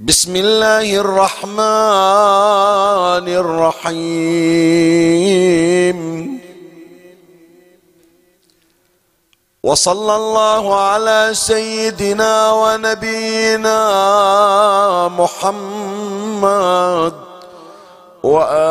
بسم الله الرحمن الرحيم. وصلى الله على سيدنا ونبينا محمد وآله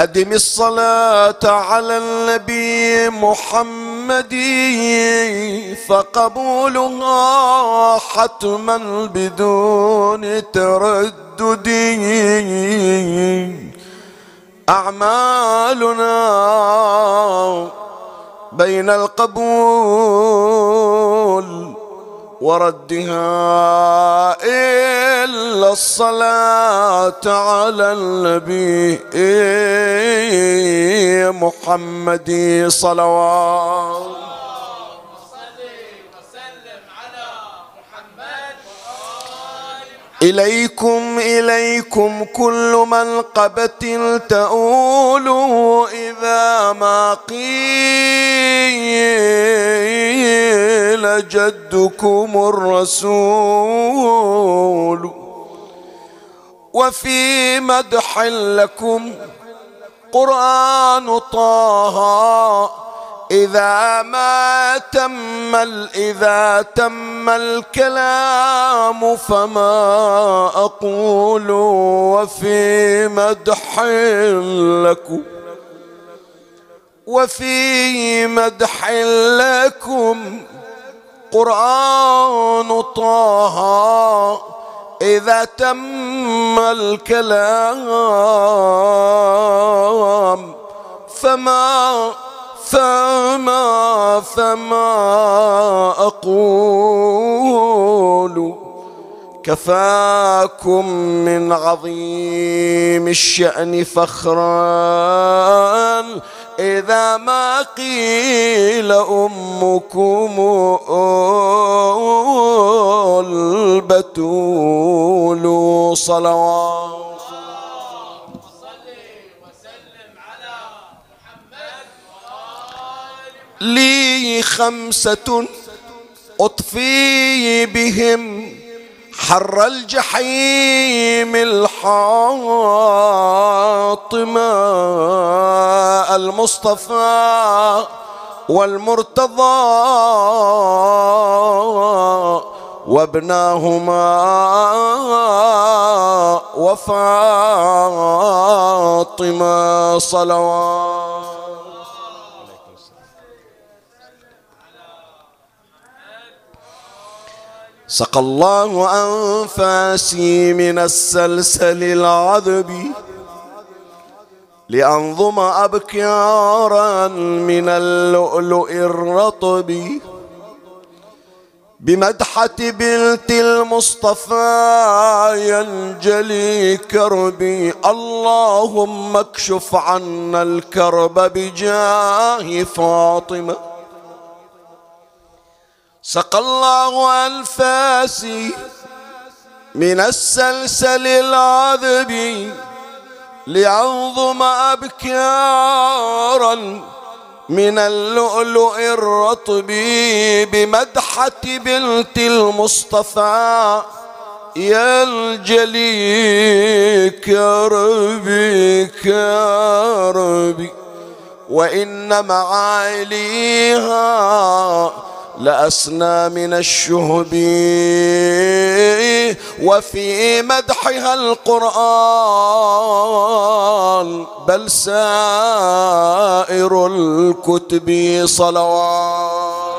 أدم الصلاة على النبي محمد فقبولها حتما بدون تردد. أعمالنا بين القبول وردها إلا الصلاة على النبي محمد صلوات إليكم إليكم كل من تؤول إذا ما قيل جدكم الرسول وفي مدح لكم قرآن طه إذا ما تم إذا تم الكلام فما أقول وفي مدح لكم وفي مدح لكم. قرآن طه إذا تم الكلام فما فما فما أقول كفاكم من عظيم الشأن فخرا إذا ما قيل أمكم البتول صلوات لي خمسة أطفي بهم حر الجحيم الحاطمة المصطفى والمرتضى وابناهما وفاطمة صلوات سقى الله أنفاسي من السلسل العذب لأنظم أبكارا من اللؤلؤ الرطب بمدحة بنت المصطفى ينجلي كربي. اللهم اكشف عنا الكرب بجاه فاطمة. سقى الله أنفاسي من السلسل العذب لأنظم أبكارا من اللؤلؤ الرطب بمدحة بنت المصطفى. ينجلي كربي كربي وإن معاليها لأسنى من الشهب وفي مدحها القرآن بل سائر الكتب صلوات.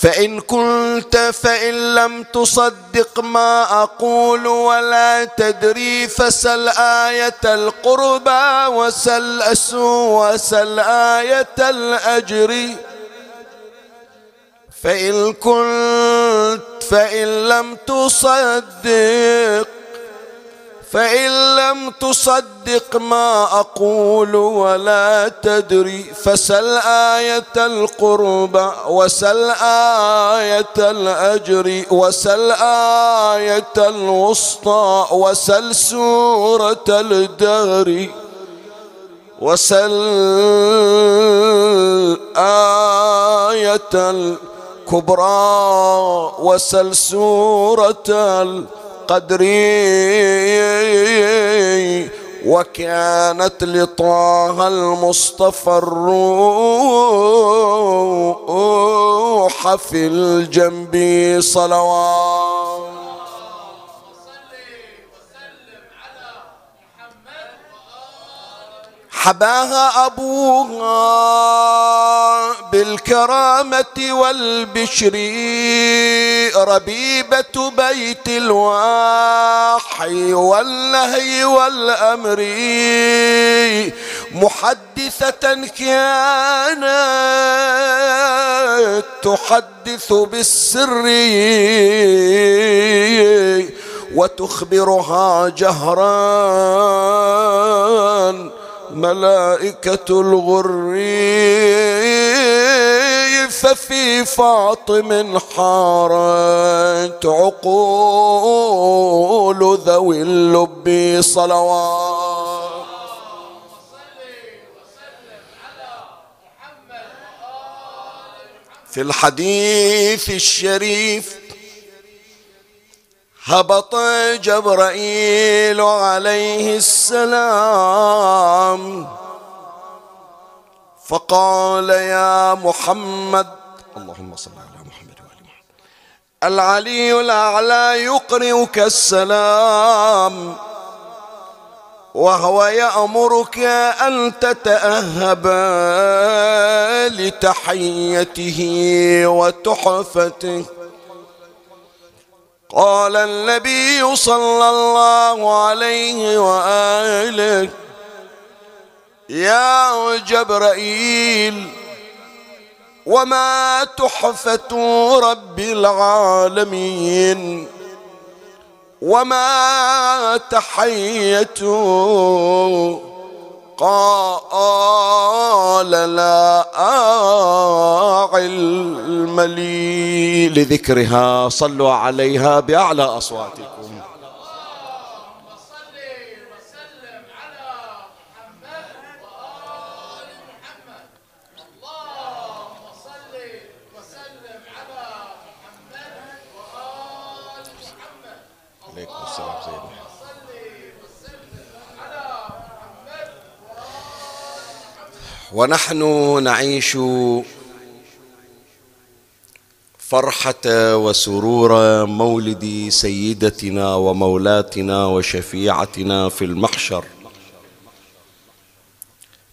فإن كنت فإن لم تصدق ما أقول ولا تدري فسل آية القربى وسل أسو وسل آية الأجر. فإن كنت فإن لم تصدق فإن لم تصدق ما أقول ولا تدري فسل آية القربى وسل آية الأجر وسل آية الوسطى وسل سورة الدهر وسل آية الكبرى وسل سورة الدهر قدري وكانت لطه المصطفى الروح في الجنب صلوات. حباها أبوها بالكرامة والبشر ربيبة بيت الوحي والنهي والأمر محدثة كانت تحدث بالسر وتخبرها جهرا ملائكة الغر ففي فاطم حارت عقول ذوي اللب صلوات. في الحديث الشريف هبط جبرائيل عليه السلام. فقال يا محمد اللهم صل على محمد وآل محمد. العلي الأعلى يقرئك السلام وهو يأمرك أن تتأهب لتحيته وتحفته قال النبي صلى الله عليه وآله يا جبرائيل وما تحفة رب العالمين وما تحية قال لا علم لي. لذكرها صلوا عليها بأعلى أصواتكم. ونحن نعيش فرحة وسرور مولد سيدتنا ومولاتنا وشفيعتنا في المحشر.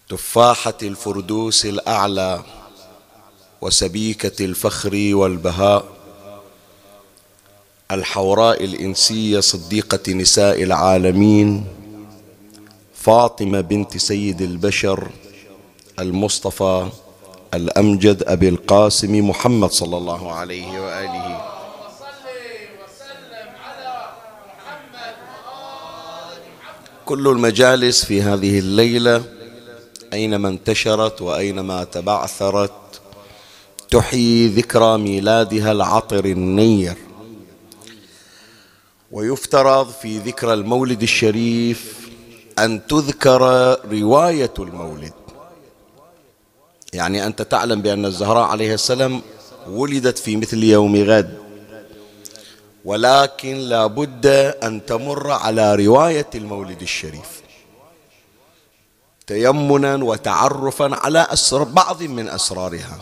تفاحة الفردوس الأعلى وسبيكة الفخر والبهاء. الحوراء الإنسية صديقة نساء العالمين. فاطمة بنت سيد البشر. المصطفى الأمجد أبي القاسم محمد صلى الله عليه وآله. كل المجالس في هذه الليلة أينما انتشرت وأينما تبعثرت تحيي ذكرى ميلادها العطر النير. ويفترض في ذكرى المولد الشريف أن تذكر رواية المولد. يعني أنت تعلم بأن الزهراء عليه السلام ولدت في مثل يوم غد. ولكن لا بد أن تمر على رواية المولد الشريف. تيمنا وتعرفا على أسر بعض من أسرارها.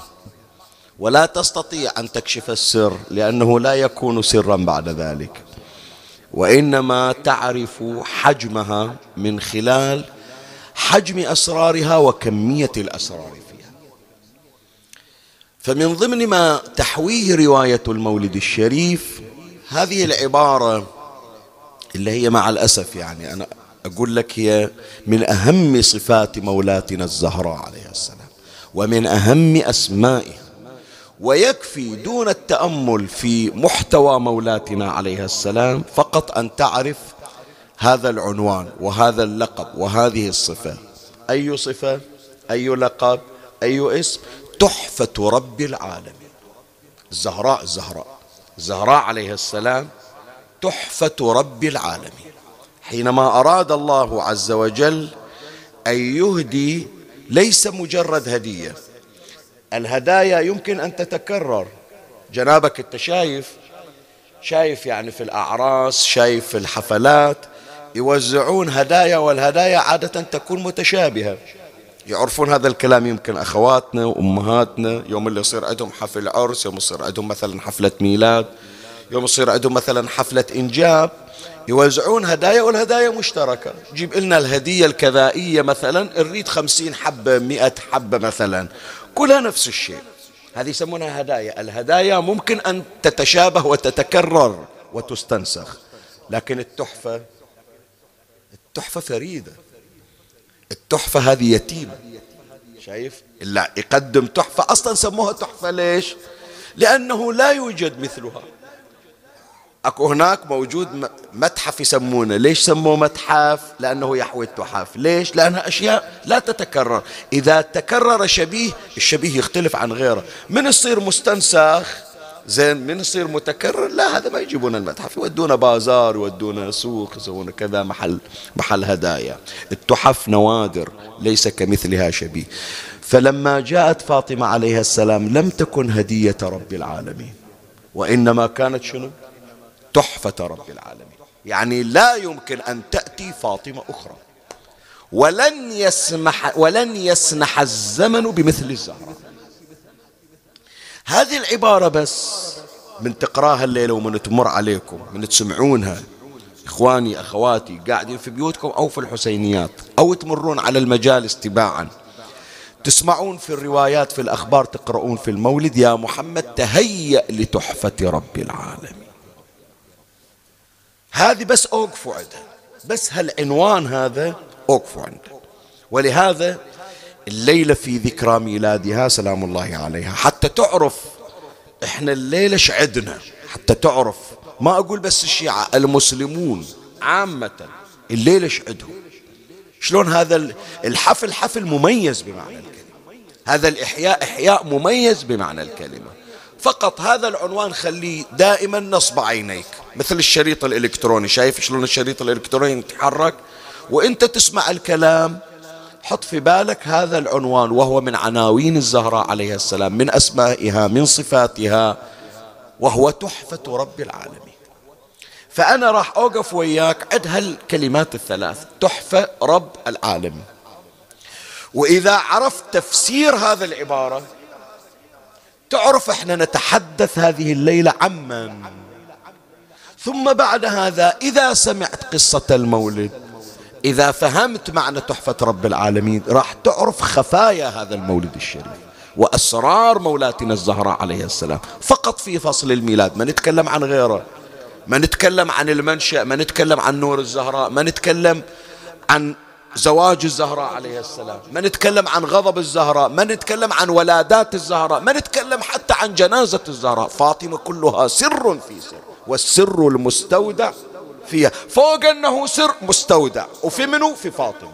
ولا تستطيع أن تكشف السر لأنه لا يكون سرا بعد ذلك. وإنما تعرف حجمها من خلال حجم أسرارها وكمية الأسرار فيها. فمن ضمن ما تحويه رواية المولد الشريف هذه العبارة اللي هي مع الأسف يعني أنا أقول لك هي من أهم صفات مولاتنا الزهراء عليه السلام ومن أهم أسمائها ويكفي دون التأمل في محتوى مولاتنا عليه السلام فقط أن تعرف هذا العنوان وهذا اللقب وهذه الصفة. أي صفة؟ أي لقب؟ أي اسم؟ تحفة رب العالمين. الزهراء الزهراء. الزهراء عليه السلام تحفة رب العالمين. حينما أراد الله عز وجل أن يهدي ليس مجرد هدية. الهدايا يمكن أن تتكرر. جنابك أنت شايف؟ شايف يعني في الأعراس شايف في الحفلات. يوزعون هدايا والهدايا عادة تكون متشابهة. يعرفون هذا الكلام يمكن أخواتنا وأمهاتنا. يوم اللي يصير عندهم حفل عرس يوم يصير عندهم مثلا حفلة ميلاد يوم يصير عندهم مثلا حفلة إنجاب يوزعون هدايا والهدايا مشتركة. جيب لنا الهدية الكذائية مثلا نريد خمسين حبة مئة حبة مثلا. كلها نفس الشيء. هذه يسمونها هدايا. الهدايا ممكن أن تتشابه وتتكرر وتستنسخ لكن التحفة التحفة فريدة. التحفة هذه يتيمة شايف؟ لا يقدم تحفة. أصلا سموها تحفة ليش؟ لأنه لا يوجد مثلها. أكو هناك موجود متحف يسمونه. ليش سموه متحف؟ لأنه يحوي التحف. ليش؟ لأنها أشياء لا تتكرر. إذا تكرر شبيه الشبيه يختلف عن غيره. من يصير مستنسخ؟ زين من يصير متكرر لا هذا ما يجيبون المتحف يودون بازار يودون سوق يسوون كذا محل محل هدايا. التحف نوادر ليس كمثلها شبيه. فلما جاءت فاطمة عليها السلام لم تكن هدية رب العالمين وإنما كانت شنو؟ تحفة رب العالمين. يعني لا يمكن أن تأتي فاطمة أخرى. ولن يسمح ولن يسنح الزمن بمثل الزهراء هذه العبارة بس. من تقراها الليلة ومن تمر عليكم من تسمعونها. إخواني أخواتي قاعدين في بيوتكم أو في الحسينيات أو تمرون على المجالس تباعا تسمعون في الروايات في الأخبار تقرؤون في المولد. يا محمد تهيأ لتحفة رب العالمين. هذه بس أوقفوا عندها. بس هالعنوان هذا أوقفوا عنده. ولهذا الليلة في ذكرى ميلادها سلام الله عليها. حتى تعرف إحنا الليلة شعدنا. حتى تعرف. ما أقول بس الشيعة المسلمون عامة الليلة شعدهم. شلون هذا الحفل حفل مميز بمعنى الكلمة. هذا الإحياء إحياء مميز بمعنى الكلمة. فقط هذا العنوان خليه دائما نصب عينيك. مثل الشريط الإلكتروني. شايف شلون الشريط الإلكتروني يتحرك وإنت تسمع الكلام حط في بالك هذا العنوان وهو من عناوين الزهراء عليه السلام من أسمائها من صفاتها وهو تحفة رب العالمين. فأنا راح أوقف وياك عد هالكلمات الثلاث تحفة رب العالمين. وإذا عرفت تفسير هذا العبارة تعرف إحنا نتحدث هذه الليلة عمن ثم بعد هذا إذا سمعت قصة المولد إذا فهمت معنى تحفة رب العالمين راح تعرف خفايا هذا المولد الشريف وأسرار مولاتنا الزهراء عليه السلام. فقط في فصل الميلاد ما نتكلم عن غيره ما نتكلم عن المنشأ ما نتكلم عن نور الزهراء ما نتكلم عن زواج الزهراء عليه السلام ما نتكلم عن غضب الزهراء ما نتكلم عن ولادات الزهراء ما نتكلم حتى عن جنازة الزهراء. فاطمة كلها سر في سر والسر المستودع فيها. فوق أنه سر مستودع وفي منه في فاطمة.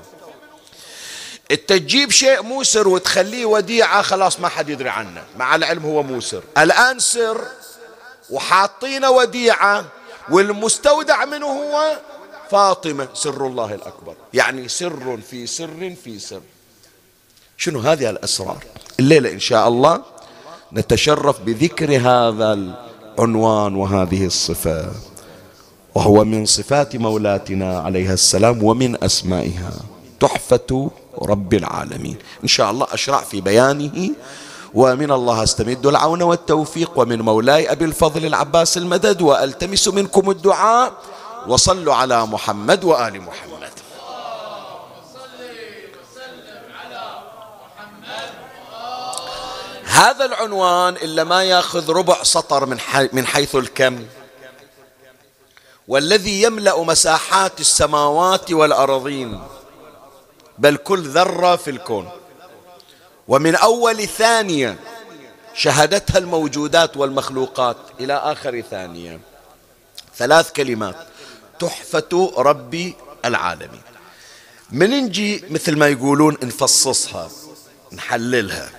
انت تجيب شيء مو سر وتخليه وديعة خلاص ما حد يدري عنه. مع العلم هو مو سر. الآن سر وحاطينه وديعة والمستودع منه هو فاطمة سر الله الأكبر. يعني سر في سر في سر. شنو هذه الأسرار؟ الليلة إن شاء الله نتشرف بذكر هذا العنوان وهذه الصفة. وهو من صفات مولاتنا عليها السلام ومن أسمائها. تحفة رب العالمين. إن شاء الله أشرع في بيانه. ومن الله أستمد العون والتوفيق. ومن مولاي أبي الفضل العباس المدد. وألتمس منكم الدعاء. وصلوا على محمد وآل محمد. هذا العنوان إلا ما يأخذ ربع سطر من, حي من حيث الكم. والذي يملأ مساحات السماوات والأرضين بل كل ذرة في الكون. ومن أول ثانية شهدتها الموجودات والمخلوقات إلى آخر ثانية. ثلاث كلمات. تحفة رب العالمين. من نجي مثل ما يقولون نفصصها نحللها.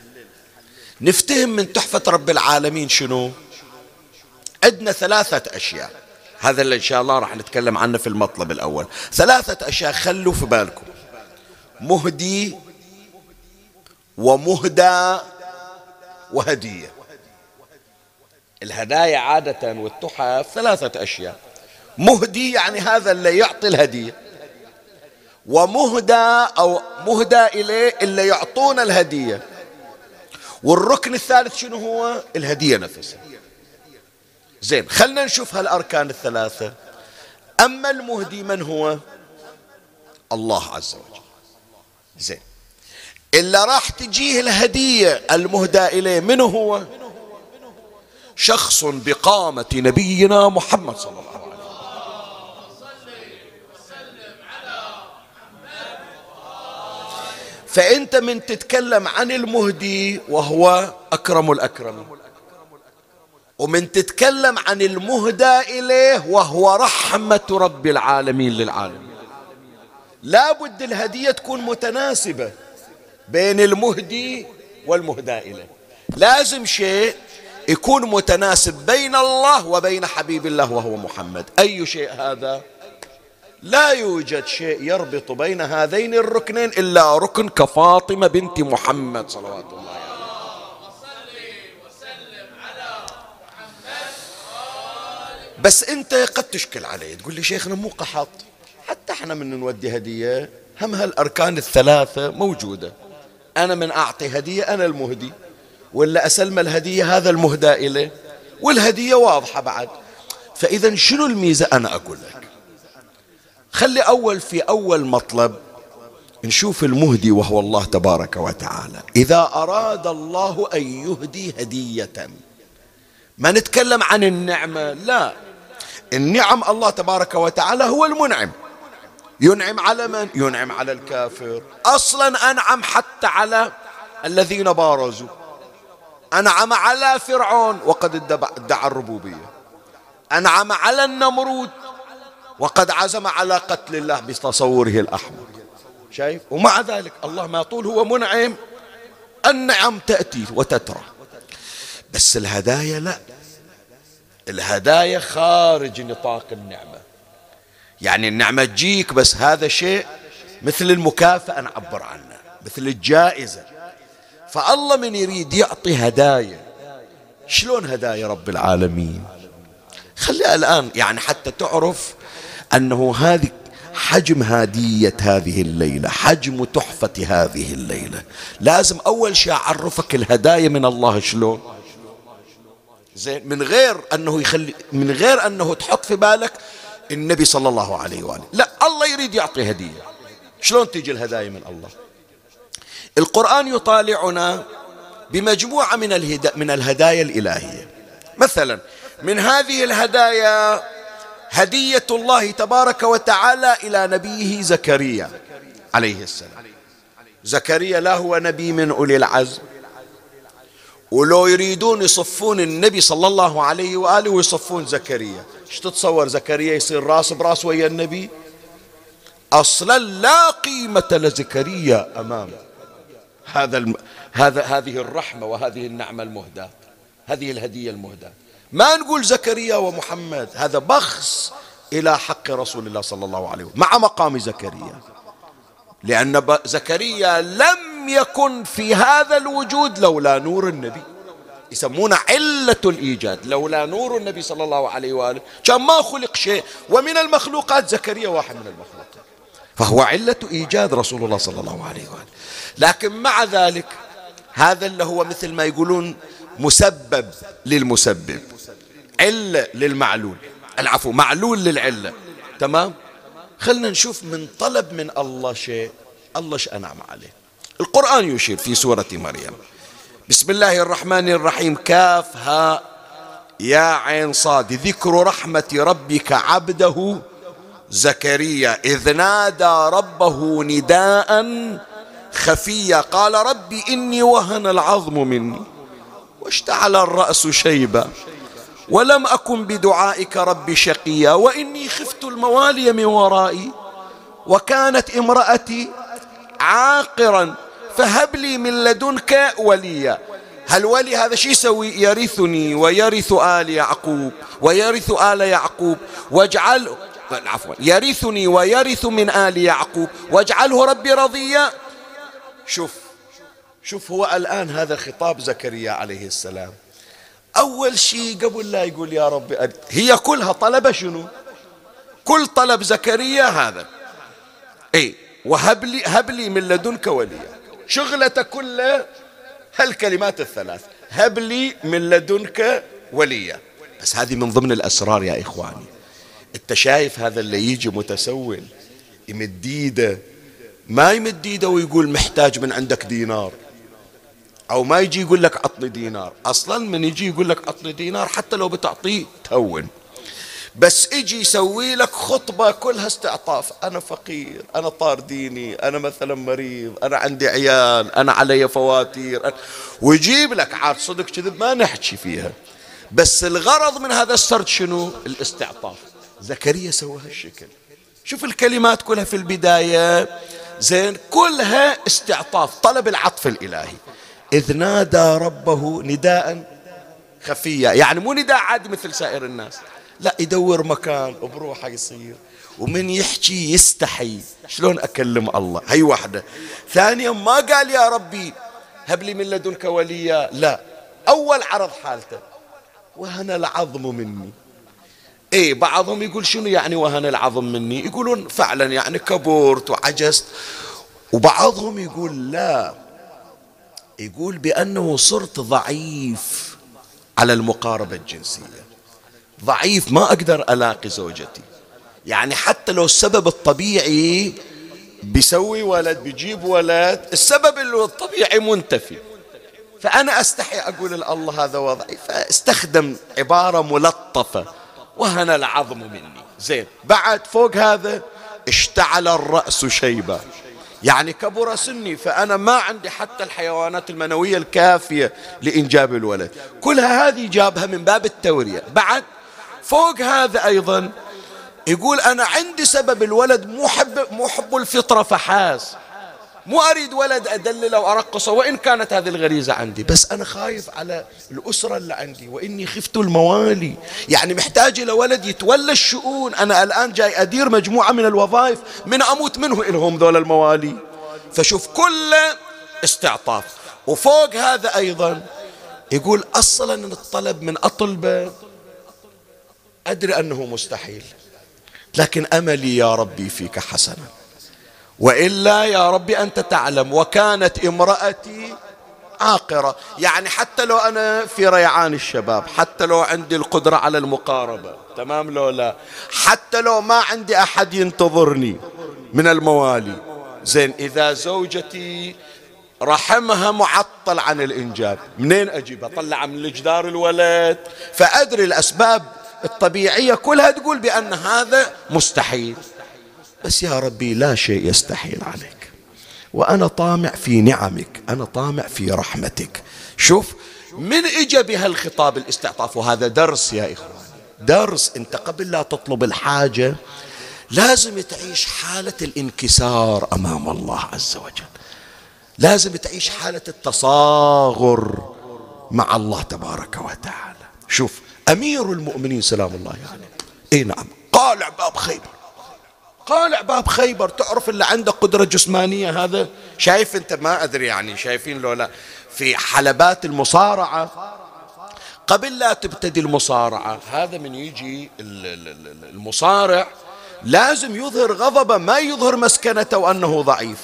نفتهم من تحفة رب العالمين شنو؟ عندنا ثلاثة أشياء. هذا اللي إن شاء الله راح نتكلم عنه في المطلب الأول. ثلاثة أشياء خلوا في بالكم. مهدي ومهدى وهدية. الهدايا عادة والتحف ثلاثة أشياء. مهدي يعني هذا اللي يعطي الهدية. ومهدى أو مهدى إليه اللي يعطون الهدية. والركن الثالث شنو هو؟ الهدية نفسها. زين خلنا نشوف هالأركان الثلاثة. أما المهدي من هو؟ الله عز وجل. زين. إلا راح تجيه الهدية المهدى إليه من هو؟ شخص بقامة نبينا محمد صلى الله عليه وسلم. فأنت من تتكلم عن المهدي وهو أكرم الأكرمين ومن تتكلم عن المهدى إليه وهو رحمة رب العالمين للعالمين. لا بد الهدية تكون متناسبة بين المهدي والمهدى إليه. لازم شيء يكون متناسب بين الله وبين حبيب الله وهو محمد. أي شيء هذا؟ لا يوجد شيء يربط بين هذين الركنين إلا ركن كفاطمة بنت محمد صلوات الله عليه بس انت قد تشكل علي تقول لي شيخنا مو قحط. حتى إحنا من نودي هدية هم هالأركان الثلاثة موجودة. أنا من أعطي هدية أنا المهدي. ولا أسلم الهدية هذا المهدى إليه والهدية واضحة بعد. فإذا شنو الميزة؟ أنا أقول لك. خلي أول في أول مطلب نشوف المهدي وهو الله تبارك وتعالى. إذا أراد الله أن يهدي هدية. ما نتكلم عن النعمة لا. النعم الله تبارك وتعالى هو المنعم. ينعم على من؟ ينعم على الكافر. أصلا أنعم حتى على الذين بارزوا. أنعم على فرعون وقد ادعى الربوبية. أنعم على النمرود وقد عزم على قتل الله بتصوره الأحمر. شايف؟ ومع ذلك الله ما طول هو منعم. النعم تأتي وتترى. بس الهدايا لا. الهدايا خارج نطاق النعمة. يعني النعمة تجيك بس هذا شيء مثل المكافأة نعبر عنه مثل الجائزة. فالله من يريد يعطي هدايا. شلون هدايا رب العالمين؟ خلي الآن يعني حتى تعرف أنه هذه حجم هدية هذه الليلة حجم تحفة هذه الليلة. لازم أول شيء أعرفك الهدايا من الله شلون؟ زين من غير أنه يخلي من غير أنه تحط في بالك النبي صلى الله عليه وآله. لا الله يريد يعطي هدية. شلون تيجي الهدايا من الله؟ القرآن يطالعنا بمجموعة من, من الهدايا الإلهية. مثلا من هذه الهدايا هدية الله تبارك وتعالى إلى نبيه زكريا عليه السلام. زكريا لا هو نبي من أولي العزم. ولو يريدون يصفون النبي صلى الله عليه وآله ويصفون زكريا. إيش تتصور زكريا يصير راس براس ويا النبي؟ أصلا لا قيمة لزكريا أمام هذا الم... هذا هذه الرحمة وهذه النعمة المهداة. هذه الهدية المهداة. ما نقول زكريا ومحمد هذا بخس إلى حق رسول الله صلى الله عليه وسلم مع مقام زكريا. لأن زكريا لم يكن في هذا الوجود لولا نور النبي. يسمونه علة الإيجاد لولا نور النبي صلى الله عليه وآله. كان ما خلق شيء ومن المخلوقات زكريا واحد من المخلوقات. فهو علة إيجاد رسول الله صلى الله عليه وآله. لكن مع ذلك هذا اللي هو مثل ما يقولون مسبب للمسبب. علة للمعلول. العفو معلول للعلة. تمام؟ خلنا نشوف من طلب من الله شيء. الله إيش أنعم عليه. القرآن يشير في سورة مريم. بسم الله الرحمن الرحيم. كاف ها. يا عين صاد. ذكر رحمة ربك عبده زكريا. إذ نادى ربه نداء خفيا. قال ربي إني وهن العظم مني واشتعل الرأس شيبا. ولم أكن بدعائك رب شقيا. وإني خفت الموالي من ورائي. وكانت امرأتي عاقرا فهب لي من لدنك وليا. هل ولي هذا شو يسوي؟ يرثني ويرث آل يعقوب ويرث آل يعقوب. واجعل عفوا. يرثني ويرث من آل يعقوب. واجعله ربي رضيا. شوف شوف هو الآن هذا خطاب زكريا عليه السلام. أول شيء قبل لا يقول يا ربي هي كلها طلبة شنو؟ كل طلب زكريا هذا. اي وهب لي هب لي من لدنك وليا. شغلته كلها هالكلمات الثلاث. هب لي من لدنك وليا. بس هذه من ضمن الأسرار يا إخواني. أنت شايف هذا اللي يجي متسول يمد ايده ما يمد ايده ويقول محتاج من عندك دينار. أو ما يجي يقول لك عطني دينار. أصلا من يجي يقول لك عطني دينار حتى لو بتعطيه تهون. بس أجي يسوي لك خطبة كلها استعطاف أنا فقير أنا طار ديني أنا مثلا مريض أنا عندي عيال أنا علي فواتير أنا ويجيب لك عاد صدق كذب ما نحكي فيها. بس الغرض من هذا السرد شنو؟ الاستعطاف. زكريا سوى هالشكل. شوف الكلمات كلها في البداية. زين كلها استعطاف طلب العطف الإلهي. إذ نادى ربه نداء خفيا. يعني مو نداء عادي مثل سائر الناس. لا يدور مكان بروحه يصير. ومن يحكي يستحي. شلون أكلم الله؟ هي واحدة. ثانيا ما قال يا ربي هب لي من لدنك وليا. لا. أول عرض حالته. وهنا العظم مني. إيه بعضهم يقول شنو يعني وهن العظم مني؟ يقولون فعلا يعني كبرت وعجزت. وبعضهم يقول لا. يقول بأنه صرت ضعيف على المقاربة الجنسية. ضعيف ما أقدر ألاقي زوجتي. يعني حتى لو السبب الطبيعي بيسوي ولد بيجيب ولد السبب الطبيعي منتفي. فأنا أستحي أقول الله هذا وضعي. فاستخدم عبارة ملطفة وهنا العظم مني. زين بعد فوق هذا اشتعل الرأس شيبا يعني كبر سني فأنا ما عندي حتى الحيوانات المنوية الكافية لإنجاب الولد. كلها هذه جابها من باب التورية. بعد فوق هذا أيضا يقول أنا عندي سبب الولد مو حب, مو حب الفطرة فحاس. مو أريد ولد أدلله وأرقصه وإن كانت هذه الغريزة عندي. بس أنا خايف على الأسرة اللي عندي وإني خفت الموالي. يعني محتاج إلى ولد يتولى الشؤون. أنا الآن جاي أدير مجموعة من الوظائف من أموت منه إلهم ذول الموالي. فشوف كل استعطاف. وفوق هذا أيضا يقول أصلا الطلب من أطلبه أدري أنه مستحيل لكن أملي يا ربي فيك حسنا. وإلا يا ربي أنت تعلم وكانت امرأتي عاقرة. يعني حتى لو أنا في ريعان الشباب حتى لو عندي القدرة على المقاربة تمام لو لا. حتى لو ما عندي أحد ينتظرني من الموالي. زين إذا زوجتي رحمها معطل عن الإنجاب منين أجيب؟ أطلع من الجدار الولد. فأدري الأسباب الطبيعية كلها تقول بأن هذا مستحيل. بس يا ربي لا شيء يستحيل عليك. وأنا طامع في نعمك أنا طامع في رحمتك. شوف من اجى بهالخطاب الاستعطاف وهذا درس يا إخوان. درس. أنت قبل لا تطلب الحاجة لازم تعيش حالة الانكسار أمام الله عز وجل. لازم تعيش حالة التصاغر مع الله تبارك وتعالى. شوف أمير المؤمنين سلام الله عليه. يعني. إيه نعم. قالع باب خيبر. قالع باب خيبر تعرف اللي عنده قدرة جسمانية هذا؟ شايف أنت؟ ما أدري يعني شايفين لو لا. في حلبات المصارعة. قبل لا تبتدي المصارعة هذا من يجي المصارع لازم يظهر غضبه ما يظهر مسكنته وأنه ضعيف.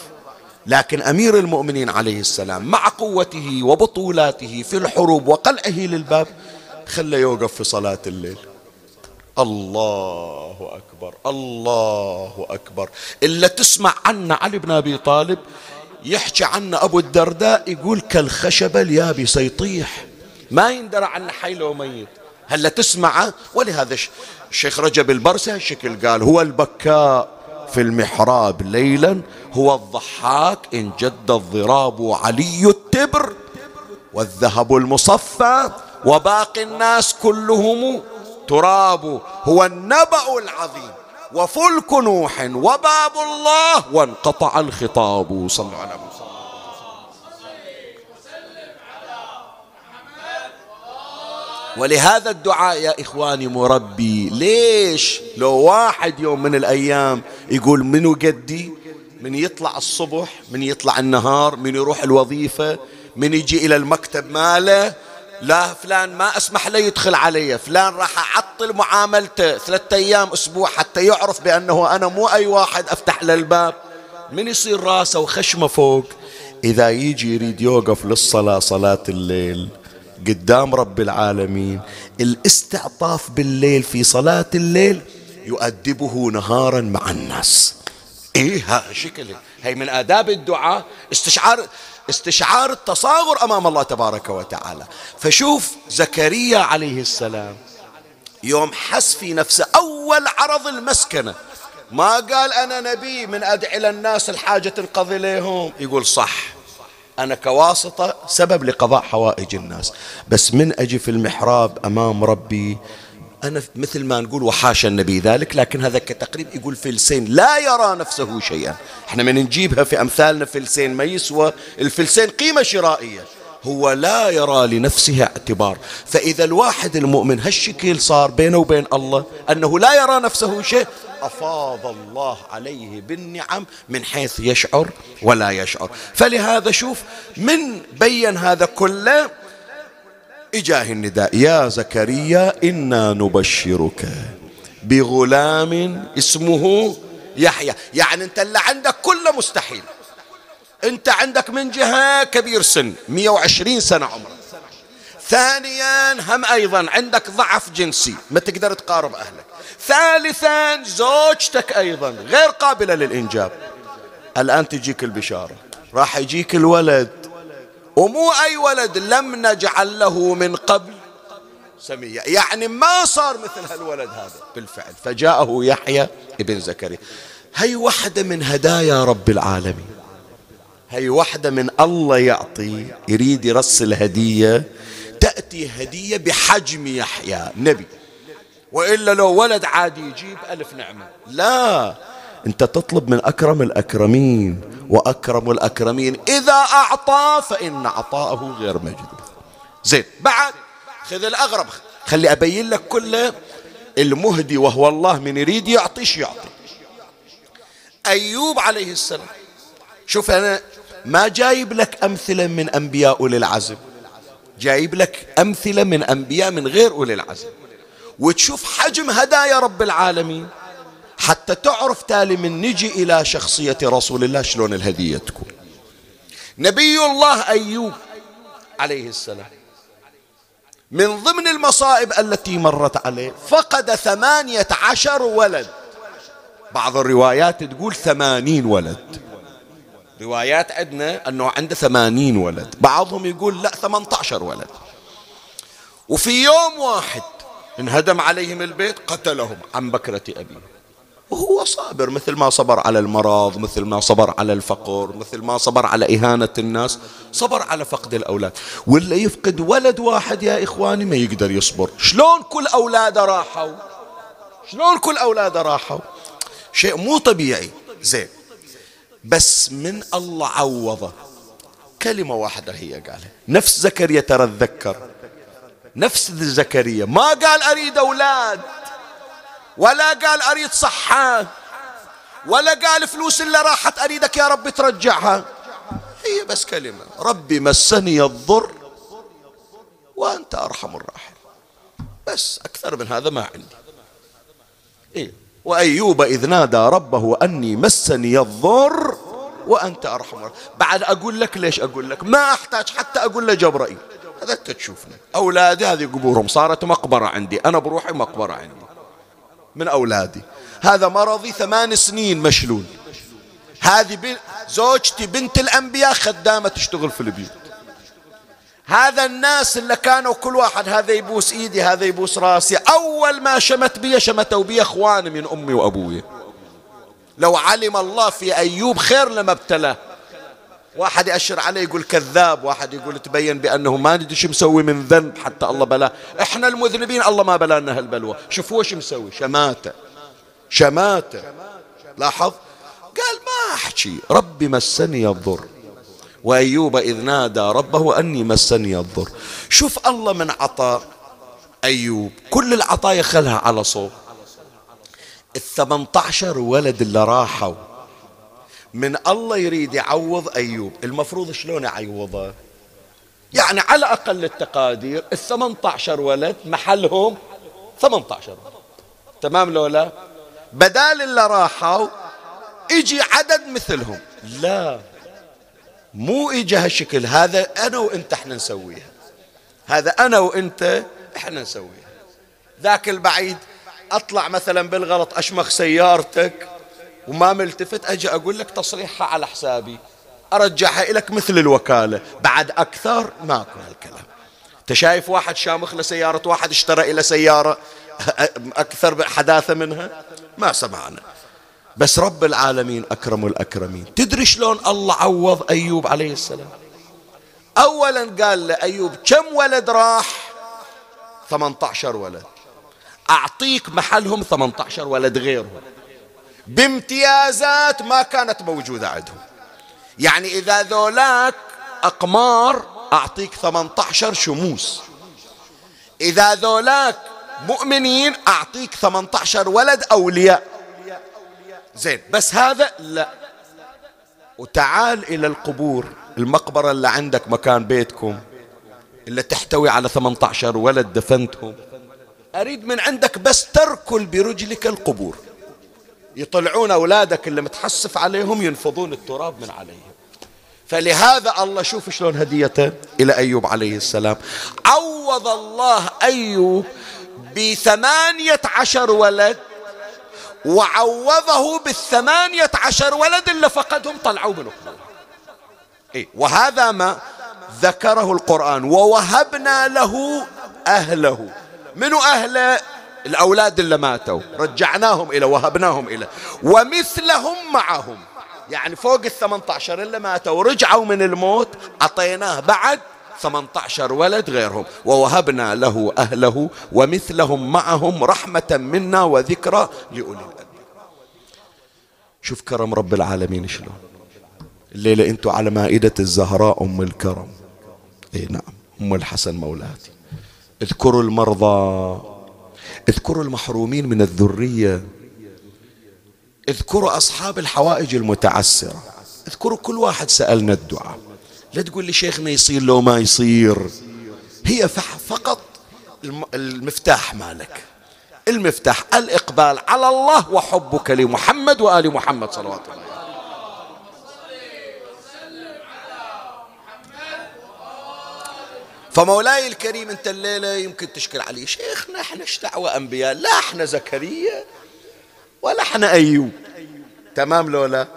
لكن أمير المؤمنين عليه السلام مع قوته وبطولاته في الحروب وقلعه للباب خلى يوقف في صلاة الليل. الله أكبر الله أكبر. إلا تسمع عنا علي بن أبي طالب يحكي عنا أبو الدرداء يقول كالخشبة اليابسة يطيح. ما يندرى عنه حي لو ميت. هلا تسمعه ولهذا الشيخ رجب البرسي هالشكل قال هو البكاء في المحراب ليلا هو الضحاك إن جد الضراب علي التبر والذهب المصفى. وباقي الناس كلهم تراب هو النبأ العظيم. وفلك نوح وباب الله وانقطع الخطاب. صلوا على محمد. ولهذا الدعاء يا إخواني مربي ليش لو واحد يوم من الأيام يقول منو قدي؟ من يطلع الصبح من يطلع النهار من يروح الوظيفة من يجي إلى المكتب ماله؟ لا فلان ما أسمح له يدخل علي فلان راح أعطل معاملته ثلاثة أيام أسبوع حتى يعرف بأنه أنا مو أي واحد أفتح له الباب. من يصير راسه وخشمه فوق؟ إذا يجي يريد يوقف للصلاة صلاة الليل قدام رب العالمين الاستعطاف بالليل في صلاة الليل يؤدبه نهارا مع الناس. إيه ها شكل هي من آداب الدعاء استشعار استشعار التصاغر أمام الله تبارك وتعالى. فشوف زكريا عليه السلام يوم حس في نفسه أول عرض المسكنة. ما قال أنا نبي من أدعي للناس الحاجة تنقضي لهم يقول صح. أنا كواسطة سبب لقضاء حوائج الناس. بس من أجي في المحراب أمام ربي أنا مثل ما نقول وحاشا النبي ذلك لكن هذا كتقريب يقول فلسين لا يرى نفسه شيئا. إحنا من نجيبها في أمثالنا فلسين ما يسوى الفلسين قيمة شرائية. هو لا يرى لنفسه اعتبار. فإذا الواحد المؤمن هالشكل صار بينه وبين الله أنه لا يرى نفسه شيء أفاض الله عليه بالنعم من حيث يشعر ولا يشعر. فلهذا شوف من بين هذا كله إجاه النداء. يا زكريا إنا نبشرك بغلام اسمه يحيى. يعني أنت اللي عندك كله مستحيل. أنت عندك من جهة كبير سن 120 سنة عمرك ثانيا هم أيضا عندك ضعف جنسي ما تقدر تقارب أهلك. ثالثا زوجتك أيضا غير قابلة للإنجاب. الآن تجيك البشارة. راح يجيك الولد. ومو أي ولد لم نجعل له من قبل. سمية. يعني ما صار مثل هالولد هذا. بالفعل. فجاءه يحيى ابن زكريا. هي واحدة من هدايا رب العالمين. هي واحدة من الله يعطي يريد يرسل هدية تأتي هدية بحجم يحيى نبي. وإلا لو ولد عادي يجيب ألف نعمة. لا. أنت تطلب من أكرم الأكرمين. وأكرم الأكرمين. إذا أعطى فإن عطاءه غير مجدود زين بعد خذ الأغرب. خلي أبين لك كله المهدي وهو الله من يريد يعطيش يعطي. أيوب عليه السلام شوف أنا ما جايب لك أمثلة من أنبياء أولي العزم. جايب لك أمثلة من أنبياء من غير أولي العزم. وتشوف حجم هدايا رب العالمين. حتى تعرف تالي من نجي إلى شخصية رسول الله شلون الهدية تكون. نبي الله أيوب عليه السلام من ضمن المصائب التي مرت عليه فقد ثمانية عشر ولد. بعض الروايات تقول ثمانين ولد. روايات عندنا أنه عنده ثمانين ولد. بعضهم يقول لا ثمانية عشر ولد. وفي يوم واحد انهدم عليهم البيت قتلهم عن بكرة أبيه وهو صابر مثل ما صبر على المرض مثل ما صبر على الفقر مثل ما صبر على إهانة الناس صبر على فقد الأولاد. ولا يفقد ولد واحد يا إخواني ما يقدر يصبر. شلون كل أولاده راحوا؟ شلون كل أولاده راحوا؟ شيء مو طبيعي. زين. بس من الله عوضه. كلمة واحدة هي قالها. نفس زكريا ترى اتذكر نفس زكريا. ما قال أريد أولاد. ولا قال أريد صحة ولا قال فلوس اللي راحت أريدك يا رب ترجعها. هي بس كلمة ربي مسني الضر وأنت أرحم الراحم بس أكثر من هذا ما عندي. إيه وأيوب إذ نادى ربه أني مسني الضر وأنت أرحم الراحم بعد أقول لك ليش أقول لك؟ ما أحتاج حتى أقول له جبرائيل هذا تشوفني. أولادي هذه قبورهم صارت مقبرة عندي أنا بروحي مقبرة عندي. من أولادي. هذا مرضي ثمان سنين مشلول. هذه. زوجتي بنت الأنبياء خدامة تشتغل في البيوت. هذا الناس اللي كانوا كل واحد هذا يبوس إيدي هذا يبوس راسي. أول ما شمت بي شمتوا بي إخواني من أمي وأبوي. لو علم الله في أيوب خير لما ابتلاه. واحد يأشر عليه يقول كذاب واحد يقول تبين بأنه ما ندري شو مسوي من ذنب حتى الله بلاه إحنا المذنبين الله ما بلانا هالبلوى. شوفوا وش مسوي. شماتة. شماتة. لاحظ؟ قال ما أحكي. ربي مسني الضر. وأيوب إذ نادى ربه أني مسني الضر. شوف الله من عطاء أيوب كل العطايا خلها على صوت الثمنة عشر ولد اللي راحوا. من الله يريد يعوض أيوب. المفروض شلون يعوضه؟ يعني على أقل التقادير الثمنة عشر ولد محلهم ثمنة عشر تمام لولا بدال اللي راحوا يجي عدد مثلهم. لا. مو اجى هالشكل. هذا أنا وأنت إحنا نسويها. هذا أنا وأنت إحنا نسويها. ذاك البعيد أطلع مثلا بالغلط أشمخ سيارتك. وما ملتفت أجي أقول لك تصريحها على حسابي. أرجعها لك مثل الوكالة. بعد أكثر ماكو هالكلام. أنت شايف واحد شامخ لسيارة واحد اشترى إلى سيارة أكثر حداثة منها؟ ما سمعنا. بس رب العالمين أكرم الأكرمين. تدري شلون الله عوض أيوب عليه السلام؟ اولا قال لايوب كم ولد راح؟ 18 ولد. أعطيك محلهم 18 ولد غيرهم. بامتيازات ما كانت موجودة عندهم. يعني إذا ذولاك أقمار أعطيك 18 شموس. إذا ذولاك مؤمنين أعطيك 18 ولد أولياء. زين بس هذا لا. وتعال إلى القبور المقبرة اللي عندك مكان بيتكم اللي تحتوي على 18 ولد دفنتهم. أريد من عندك بس تركل برجلك القبور. يطلعون أولادك اللي متحسف عليهم ينفضون التراب من عليهم. فلهذا الله شوف شلون هديته إلى أيوب عليه السلام. عوض الله أيوب بثمانية عشر ولد وعوضه بالثمانية عشر ولد اللي فقدهم طلعوا من إيه وهذا ما ذكره القرآن. ووهبنا له أهله. منو أهله؟ الأولاد اللي ماتوا رجعناهم إلى وهبناهم إلى. ومثلهم معهم. يعني فوق الثمانية عشر اللي ماتوا رجعوا من الموت أعطيناه بعد 18 ولد غيرهم. ووهبنا له أهله ومثلهم معهم رحمة منا وذكرى لأولي الألباب. شوف كرم رب العالمين شلون. الليلة أنتوا على مائدة الزهراء أم الكرم. اي نعم أم الحسن مولاتي. اذكروا المرضى. اذكروا المحرومين من الذرية. اذكروا أصحاب الحوائج المتعسرة. اذكروا كل واحد سألنا الدعاء. لا تقول لي شيخنا يصير لو ما يصير. هي فقط المفتاح مالك. المفتاح الإقبال على الله وحبك لمحمد وآل محمد صلوات الله فمولاي الكريم انت الليلة يمكن تشكل علي. شيخنا إحنا إيش دعوة أنبياء؟ لا إحنا زكريا ولا إحنا أيوب. تمام لولا؟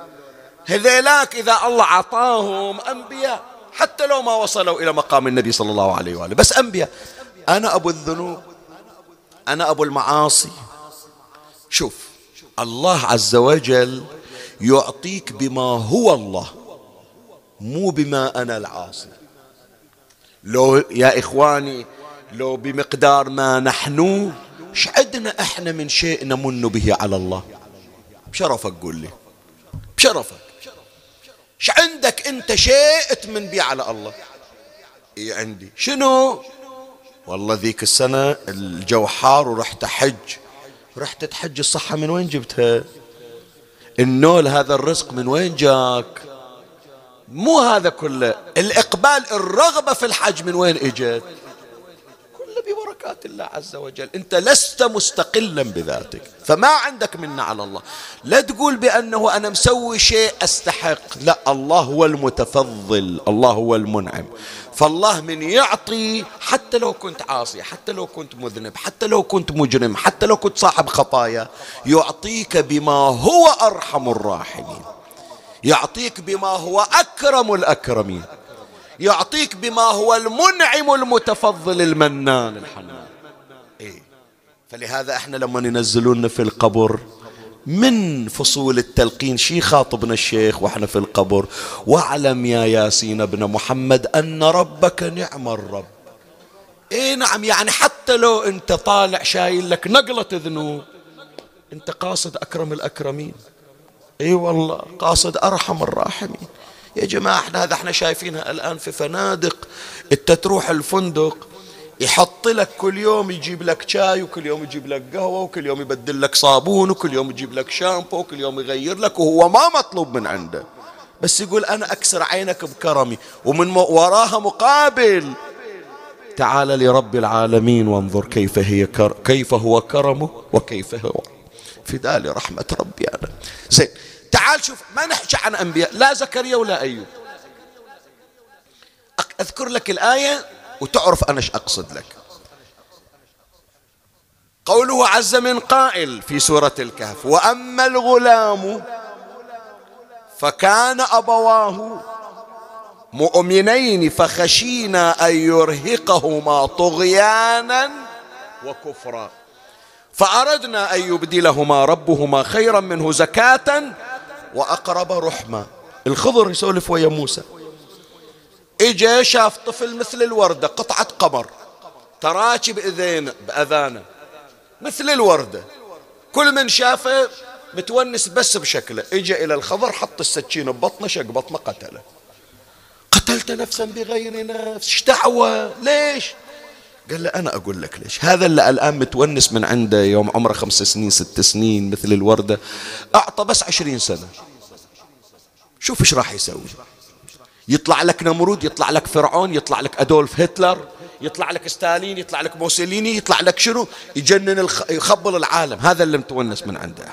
هذيلاك إذا الله عطاهم أنبياء. حتى لو ما وصلوا إلى مقام النبي صلى الله عليه وآله. بس أنبياء. أنا أبو الذنوب. أنا أبو المعاصي. شوف الله عز وجل يعطيك بما هو الله مو بما أنا العاصي. لو يا إخواني لو بمقدار ما نحن إيش عندنا إحنا من شيء نمن به على الله؟ بشرفك قول لي. بشرفك. إيش عندك أنت شيء تمن به على الله؟ إي عندي. شنو؟ والله ذيك السنة الجو حار ورحت أحج رحت تحج الصحة من وين جبتها؟ النول هذا الرزق من وين جاك؟ مو هذا كله. الإقبال الرغبة في الحج من وين إجت؟ كله ببركات الله عز وجل. أنت لست مستقلا بذاتك. فما عندك منة على الله. لا تقول بأنه أنا مسوي شيء أستحق. لا الله هو المتفضل. الله هو المنعم. فالله من يعطي حتى لو كنت عاصي حتى لو كنت مذنب حتى لو كنت مجرم حتى لو كنت صاحب خطايا يعطيك بما هو أرحم الراحمين. يعطيك بما هو أكرم الأكرمين. يعطيك بما هو المنعم المتفضل المنان الحنان. إيه؟ فلهذا إحنا لما ينزلونا في القبر من فصول التلقين شي خاطبنا الشيخ وإحنا في القبر؟ واعلم يا ياسين ابن محمد أن ربك نعم الرب. اي نعم يعني حتى لو أنت طالع شايل لك نقلة ذنوب أنت قاصد أكرم الأكرمين. إي والله قاصد أرحم الراحمين. يا جماعة إحنا هذا إحنا شايفينها الآن في فنادق. أنت تروح الفندق يحط لك كل يوم يجيب لك شاي وكل يوم يجيب لك قهوة وكل يوم يبدل لك صابون وكل يوم يجيب لك شامبو وكل يوم يغير لك وهو ما مطلوب من عنده. بس يقول أنا أكسر عينك بكرمي ومن وراها مقابل. تعال لرب العالمين وانظر كيف هي كر... كيف هو كرمه وكيف هو. فداء رحمة ربي أنا. زين تعال شوف ما نحكي عن أنبياء لا زكريا ولا أيوب. أذكر لك الآية وتعرف أنا إيش أقصد لك. قوله عز من قائل في سورة الكهف وأما الغلام فكان أبواه مؤمنين فخشينا أن يرهقهما طغيانا وكفرا. فأردنا أن يبدلهما ربهما خيرا منه زكاة وأقرب رحمة. الخضر يسولف ويا موسى. إجا شاف طفل مثل الوردة قطعة قمر. تراكي بإذين بأذانه. مثل الوردة. كل من شافه متونس بس بشكله. إجا إلى الخضر حط السكين ببطنه شق بطنه قتله. قتلت نفسا بغير نفس. إيش دعوة؟ ليش؟ قال له أنا أقول لك ليش؟ هذا اللي الآن متونس من عنده يوم عمره خمس سنين ست سنين مثل الوردة. أعطى بس عشرين سنة. شوف إيش راح يسوي. يطلع لك نمرود يطلع لك فرعون يطلع لك أدولف هتلر يطلع لك ستالين يطلع لك موسوليني يطلع لك شنو؟ يجنن الخ... يخبل العالم. هذا اللي متونس من عنده.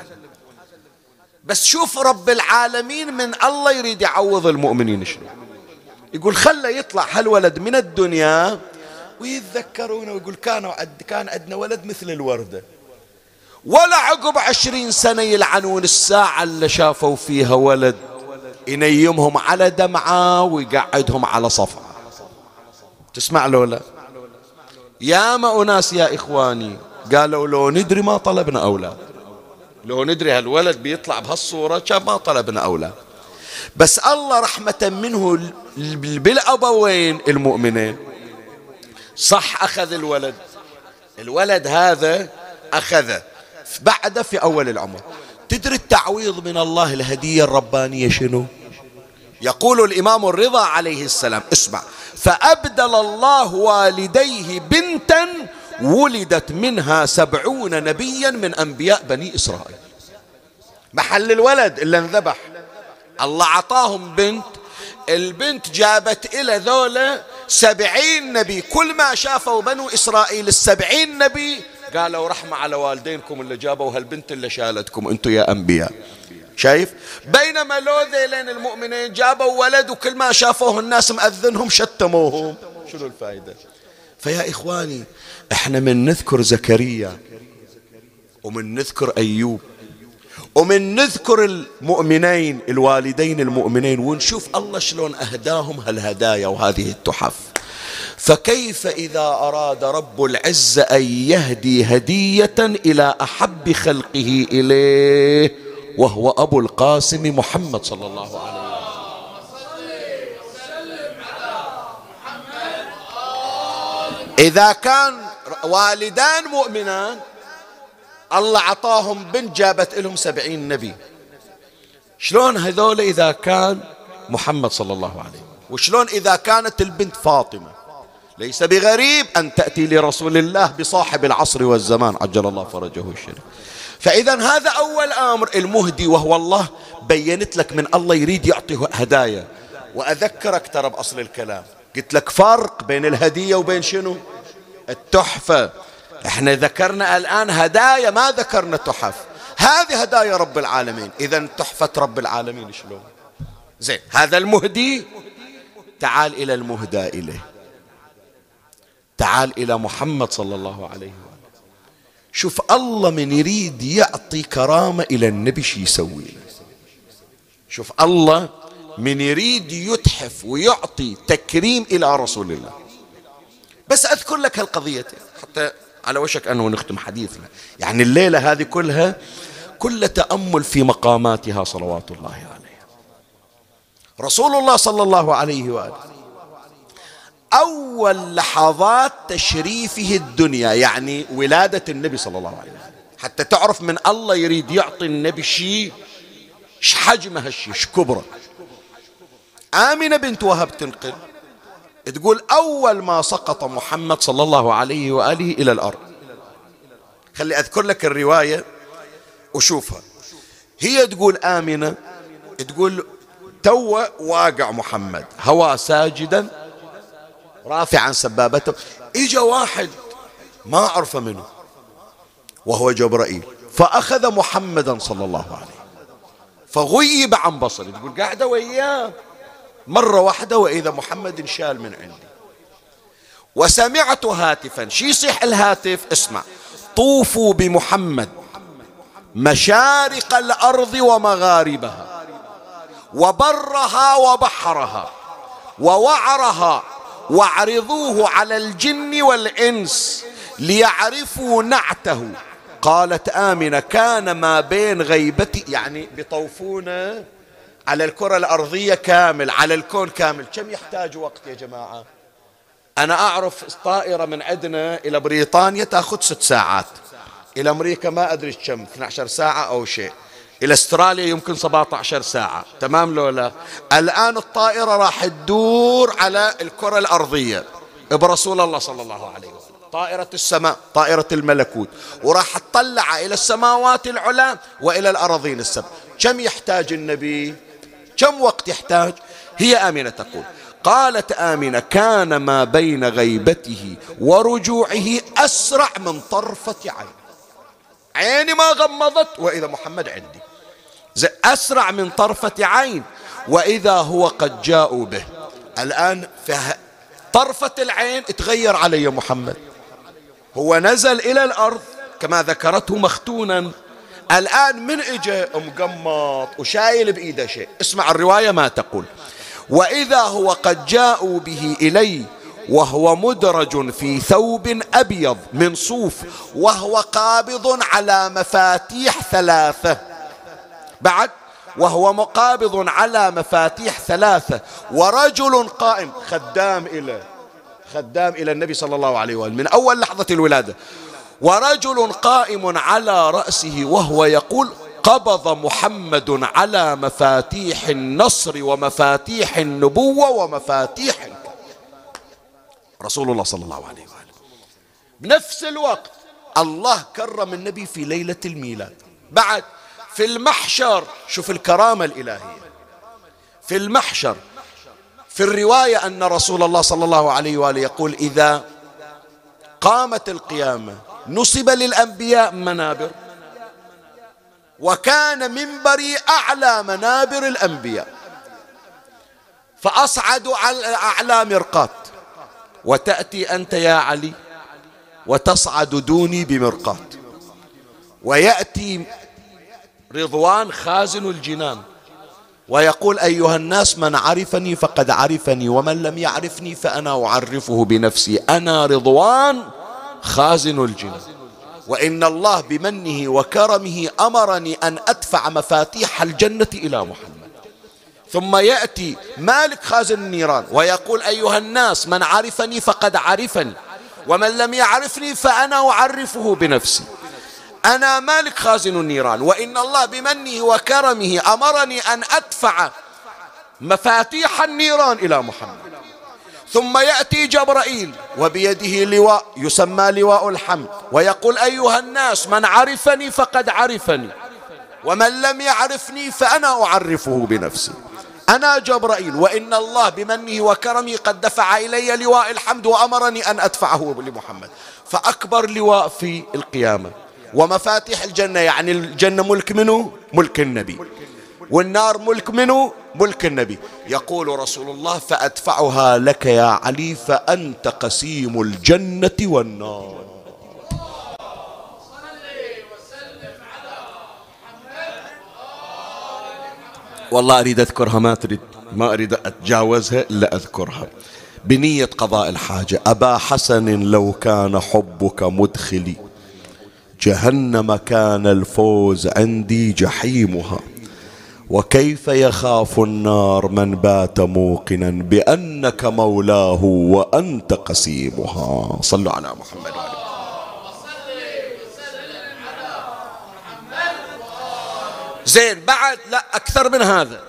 بس شوف رب العالمين من الله يريد يعوض المؤمنين شنو؟ يقول خله يطلع هالولد من الدنيا ويتذكرونه ويقول كانوا عد كان عندنا ولد مثل الوردة. ولا عقب عشرين سنة يلعنون الساعة اللي شافوا فيها ولد. ينيمهم على دمعة ويقعدهم على صفعة تسمع له لا ياما أناس يا إخواني. قالوا لو ندري ما طلبنا أولاد. لو ندري هالولد بيطلع بهالصورة كان ما طلبنا أولاد. بس الله رحمة منه بالأبوين المؤمنين. صح أخذ الولد. الولد هذا أخذه بعده في أول العمر تدري التعويض من الله الهدية الربانية شنو؟ يقول الإمام الرضا عليه السلام اسمع. فأبدل الله والديه بنتا ولدت منها سبعون نبيا من أنبياء بني إسرائيل. محل الولد اللي انذبح. الله عطاهم بنت. البنت جابت إلى ذولا سبعين نبي. كل ما شافوا بنو إسرائيل السبعين نبي قالوا رحمة على والدينكم اللي جابوا هالبنت اللي شالتكم أنتم يا أنبياء. شايف؟ بينما لو ذيلين المؤمنين جابوا ولد وكل ما شافوه الناس مأذنهم شتموهم. شنو الفائدة فيا إخواني إحنا من نذكر زكريا ومن نذكر أيوب. ومن نذكر المؤمنين الوالدين المؤمنين ونشوف الله شلون أهداهم هالهدايا وهذه التحف. فكيف إذا أراد رب العزة أن يهدي هدية إلى أحب خلقه إليه وهو أبو القاسم محمد صلى الله عليه وسلم. إذا كان والدان مؤمنان الله عطاهم بنت جابت لهم سبعين نبي. شلون هذول إذا كان محمد صلى الله عليه وسلم؟ وشلون إذا كانت البنت فاطمة؟ ليس بغريب أن تأتي لرسول الله بصاحب العصر والزمان عجل الله فرجه الشريف فإذا هذا أول أمر المهدي وهو الله بينت لك من الله يريد يعطي هدايا. وأذكرك ترى بأصل الكلام. قلت لك فرق بين الهدية وبين شنو؟ التحفة. إحنا ذكرنا الآن هدايا ما ذكرنا تحف. هذه هدايا رب العالمين. إذا تحفة رب العالمين شلون؟ زين هذا المهدي. تعال إلى المهدى إليه. تعال إلى محمد صلى الله عليه وسلم شوف الله من يريد يعطي كرامة إلى النبي شو يسوي؟ شوف الله من يريد يتحف ويعطي تكريم إلى رسول الله. بس أذكر لك هالقضية حتى على وشك أنه نختم حديثنا. يعني الليلة هذه كلها كل تأمل في مقاماتها صلوات الله عليها. رسول الله صلى الله عليه وآله. أول لحظات تشريفه الدنيا يعني ولادة النبي صلى الله عليه وسلم حتى تعرف من الله يريد يعطي النبي شيء إيش حجم هالشيء إيش كبره آمنة بنت وهب تنقل. تقول أول ما سقط محمد صلى الله عليه وآله إلى الأرض. خلي أذكر لك الرواية وشوفها. هي تقول آمنة تقول تو واقع محمد هوى ساجدا رافعا سبابته. إجا واحد ما عرف منه وهو جبرائيل. فأخذ محمدا صلى الله عليه فغيب عن بصري تقول قاعدة وياه. مرة واحدة وإذا محمد انشال من عندي. وسمعت هاتفا. شي يصيح الهاتف؟ اسمع. طوفوا بمحمد مشارق الأرض ومغاربها وبرها وبحرها ووعرها واعرضوه على الجن والإنس ليعرفوا نعته. قالت آمنة كان ما بين غيبتي يعني بطوفونا على الكرة الأرضية كامل على الكون كامل. كم يحتاج وقت يا جماعة؟ أنا أعرف طائرة من عندنا إلى بريطانيا تأخذ ست ساعات. إلى أمريكا ما أدري كم 12 ساعة أو شيء. إلى أستراليا يمكن 17 ساعة. تمام لو لا. الآن الطائرة راح تدور على الكرة الأرضية برسول الله صلى الله عليه وسلم. طائرة السماء طائرة الملكوت. وراح تطلع إلى السماوات العلى وإلى الأراضين السبع. كم يحتاج النبي؟ كم وقت يحتاج؟ هي آمنة تقول. قالت آمنة كان ما بين غيبته ورجوعه أسرع من طرفة عين عيني ما غمضت وإذا محمد عندي. أسرع من طرفة عين وإذا هو قد جاءوا به. الآن طرفة العين تغير علي محمد. هو نزل إلى الأرض كما ذكرته مختونا. الآن من إجا؟ مقمط وشايل بإيده شيء. اسمع الرواية ما تقول. وإذا هو قد جاءوا به إلي وهو مدرج في ثوب أبيض من صوف وهو قابض على مفاتيح ثلاثة. بعد وهو مقابض على مفاتيح ثلاثة. ورجل قائم خدام إلى خدام إلى النبي صلى الله عليه وسلم من أول لحظة الولادة. ورجل قائم على رأسه وهو يقول قبض محمد على مفاتيح النصر ومفاتيح النبوة ومفاتيح رسول الله صلى الله عليه وآله. بنفس الوقت الله كرم النبي في ليلة الميلاد. بعد في المحشر شوف الكرامة الإلهية. في المحشر في الرواية أن رسول الله صلى الله عليه وآله يقول إذا قامت القيامة نصب للأنبياء منابر. وكان منبري أعلى منابر الأنبياء. فأصعد على أعلى مرقات. وتأتي أنت يا علي وتصعد دوني بمرقات. ويأتي رضوان خازن الجنان. ويقول أيها الناس من عرفني فقد عرفني ومن لم يعرفني فأنا أعرفه بنفسي. أنا رضوان خازن الجنة وإن الله بمنه وكرمه أمرني أن أدفع مفاتيح الجنة إلى محمد. ثم يأتي مالك خازن النيران ويقول أيها الناس من عرفني فقد عرفني ومن لم يعرفني فأنا أعرفه بنفسي. أنا مالك خازن النيران وإن الله بمنه وكرمه أمرني أن أدفع مفاتيح النيران إلى محمد. ثم يأتي جبرائيل وبيده لواء يسمى لواء الحمد ويقول أيها الناس من عرفني فقد عرفني ومن لم يعرفني فأنا أعرفه بنفسي. أنا جبرائيل وإن الله بمنه وكرمه قد دفع إلي لواء الحمد وأمرني أن أدفعه لمحمد. فأكبر لواء في القيامة. ومفاتيح الجنة يعني الجنة ملك منه؟ ملك النبي. والنار ملك منه ملك النبي. يقول رسول الله فأدفعها لك يا علي فأنت قسيم الجنة والنار. والله أريد أذكرها ما تريد ما أريد أتجاوزها إلا أذكرها. بنية قضاء الحاجة أبا حسن لو كان حبك مدخلي جهنم كان الفوز عندي جحيمها. وكيف يخاف النار من بات موقنا بأنك مولاه وأنت قسيمها؟ صلوا على محمد وعلى زين بعد لا أكثر من هذا.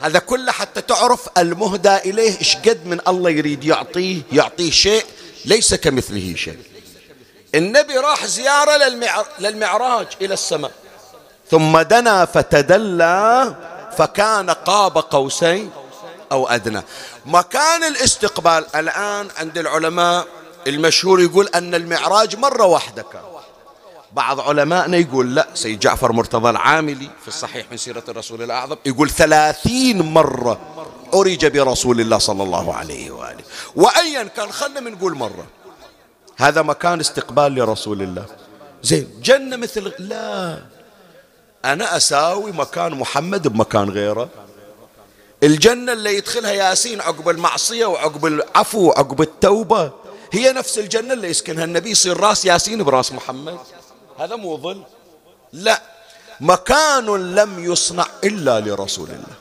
هذا كله حتى تعرف المهدى إليه إيش قد من الله يريد يعطيه يعطيه شيء ليس كمثله شيء. النبي راح زيارة للمعراج إلى السماء. ثم دنا فتدلى فكان قاب قوسين أو أدنى. مكان الاستقبال الآن عند العلماء المشهور يقول أن المعراج مرة واحدة كان. بعض علمائنا يقول لا سيد جعفر مرتضى العاملي في الصحيح من سيرة الرسول الأعظم يقول ثلاثين مرة أرج برسول الله صلى الله عليه وآله. وأيا كان خلنا من نقول مرة. هذا مكان استقبال لرسول الله. زين جنة مثل لا. أنا أساوي مكان محمد بمكان غيره. الجنة اللي يدخلها ياسين عقب المعصية وعقب العفو وعقب التوبة هي نفس الجنة اللي يسكنها النبي يصير راس ياسين براس محمد. هذا مو ظل لا مكان لم يصنع إلا لرسول الله.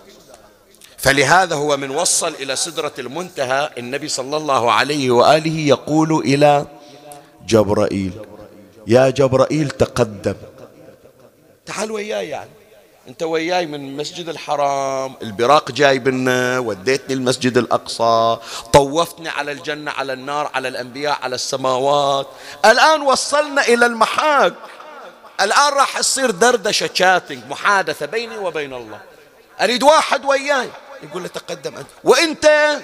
فلهذا هو من وصل إلى سدرة المنتهى النبي صلى الله عليه وآله يقول إلى جبرائيل. يا جبرائيل تقدم. تعال وياي يعني. انت وياي من المسجد الحرام البراق جاي بنا وديتني المسجد الأقصى طوفتني على الجنة على النار على الأنبياء على السماوات. الآن وصلنا إلى المحاك الآن راح تصير دردشة شاتنج محادثة بيني وبين الله. أريد واحد وياي. يقول له تقدم أنت. وأنت؟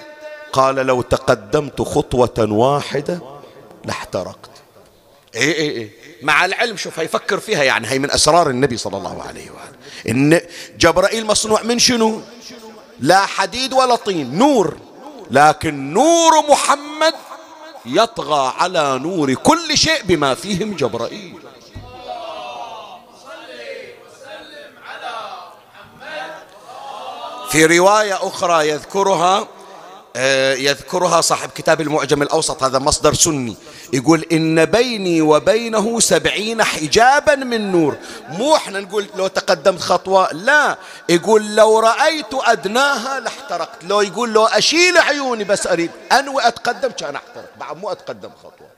قال لو تقدمت خطوة واحدة لاحترقت. إيه إيه إيه. مع العلم شوف هيفكر فيها يعني هي من أسرار النبي صلى الله عليه وآله. إن جبرائيل مصنوع من شنو؟ لا حديد ولا طين نور. لكن نور محمد يطغى على نور كل شيء بما فيهم جبرائيل. في رواية أخرى يذكرها يذكرها صاحب كتاب المعجم الأوسط هذا مصدر سني. يقول إن بيني وبينه سبعين حجابا من نور. مو إحنا نقول لو تقدمت خطوة لا. يقول لو رأيت أدناها لاحترقت. لو يقول لو أشيل عيوني بس أريد. أنوي أتقدم كان أحترق بعد مو أتقدم خطوة.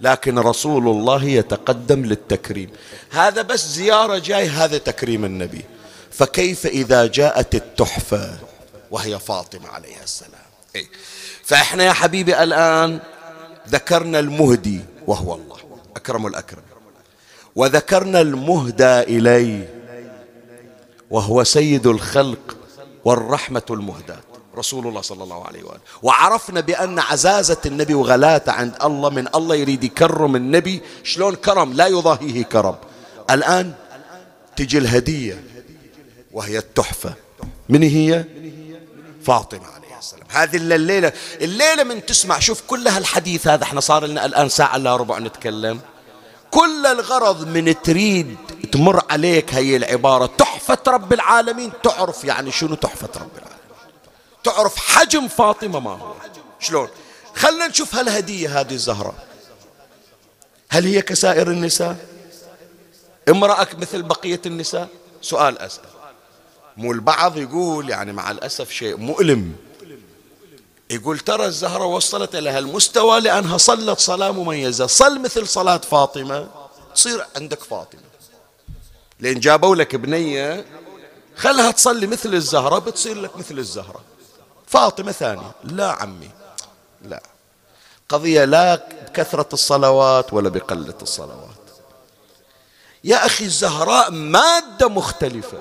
لكن رسول الله يتقدم للتكريم. هذا بس زيارة جاي هذا تكريم النبي. فكيف إذا جاءت التحفة وهي فاطمة عليها السلام. فإحنا يا حبيبي الآن ذكرنا المهدي وهو الله أكرم الأكرم. وذكرنا المهدى إليه وهو سيد الخلق والرحمة المهداة رسول الله صلى الله عليه وآله. وعرفنا بأن عزازة النبي وغلاته عند الله من الله يريد يكرم النبي شلون كرم؟ لا يضاهيه كرم. الآن تجي الهدية وهي التحفة. من هي؟ فاطمة السلام هذه الليلة الليلة من تسمع. شوف كل هالحديث هذا إحنا صار لنا الآن ساعة إلا ربع نتكلم. كل الغرض من تريد تمر عليك هي العبارة تحفة رب العالمين. تعرف يعني شنو تحفة رب العالمين؟ تعرف حجم فاطمة ما هو؟ شلون؟ خلنا نشوف هالهدية هذه الزهرة. هل هي كسائر النساء؟ امرأة مثل بقية النساء؟ سؤال أسأل. مو البعض يقول يعني مع الأسف شيء مؤلم. يقول ترى الزهرة وصلت إلى هالمستوى لأنها صلت صلاة مميزة. صل مثل صلاة فاطمة تصير عندك فاطمة. لأن جابوا لك بنية خلها تصلي مثل الزهرة بتصير لك مثل الزهرة. فاطمة ثانية لا عمي لا. قضية لا بكثرة الصلوات ولا بقلة الصلوات. يا أخي الزهراء مادة مختلفة.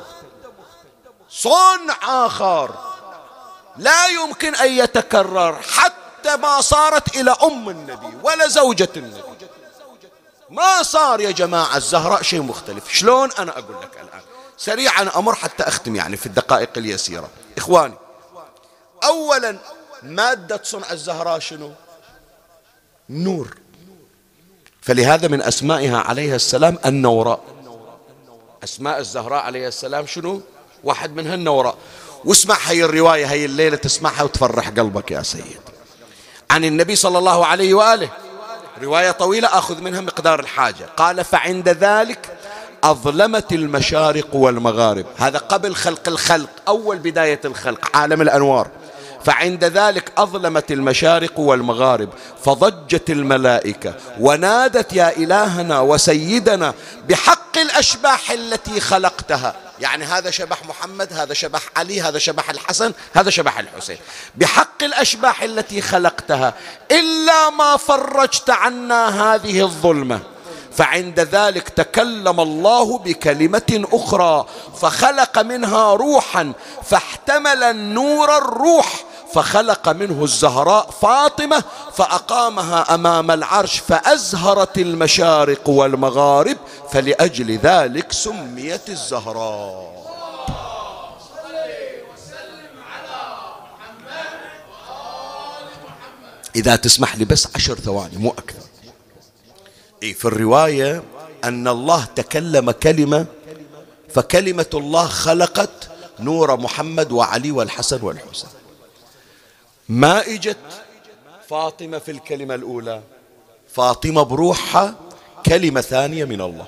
صنع آخر. لا يمكن أن يتكرر حتى ما صارت إلى أم النبي ولا زوجة النبي. ما صار يا جماعة الزهراء شيء مختلف. شلون أنا أقول لك الآن؟ سريعا أمر حتى أختم يعني في الدقائق اليسيرة. إخواني أولا مادة صنع الزهراء شنو؟ نور. فلهذا من أسمائها عليها السلام النوراء. أسماء الزهراء عليها السلام شنو؟ واحد منها النوراء. واسمع هاي الرواية هاي الليلة تسمعها وتفرح قلبك يا سيد. عن النبي صلى الله عليه وآله. رواية طويلة أخذ منها مقدار الحاجة. قال فعند ذلك أظلمت المشارق والمغارب. هذا قبل خلق الخلق أول بداية الخلق عالم الأنوار. فعند ذلك أظلمت المشارق والمغارب فضجت الملائكة ونادت يا إلهنا وسيدنا بحق الأشباح التي خلقتها. يعني هذا شبح محمد هذا شبح علي هذا شبح الحسن هذا شبح الحسين. بحق الأشباح التي خلقتها إلا ما فرجت عنا هذه الظلمة. فعند ذلك تكلم الله بكلمة أخرى فخلق منها روحا فاحتمل النور الروح فخلق منه الزهراء فاطمة فأقامها أمام العرش فأزهرت المشارق والمغارب فلأجل ذلك سميت الزهراء. إذا تسمح لي بس عشر ثواني مو أكثر. إيه في الرواية أن الله تكلم كلمة فكلمة الله خلقت نور محمد وعلي والحسن والحسين. ما اجت فاطمة في الكلمة الأولى. فاطمة بروحها كلمة ثانية من الله.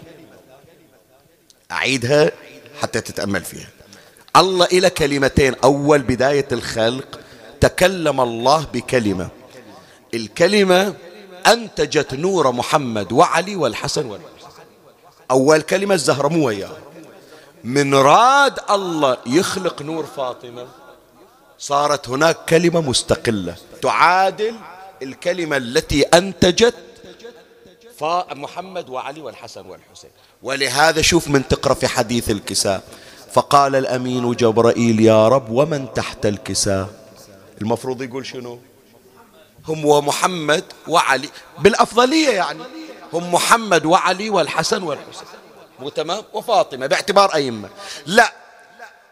أعيدها حتى تتأمل فيها. الله إلى كلمتين. أول بداية الخلق. تكلم الله بكلمة. الكلمة أنتجت نور محمد وعلي والحسن والحسين أول كلمة الزهرة مو وياه من راد الله يخلق نور فاطمة. صارت هناك كلمة مستقلة. تعادل الكلمة التي أنتجت محمد وعلي والحسن والحسين. ولهذا شوف من تقرأ في حديث الكساء. فقال الأمين جبرائيل يا رب ومن تحت الكساء؟ المفروض يقول شنو؟ هم ومحمد وعلي. بالأفضلية يعني. هم محمد وعلي والحسن والحسين. مو تمام؟ وفاطمة باعتبار أئمة. لا.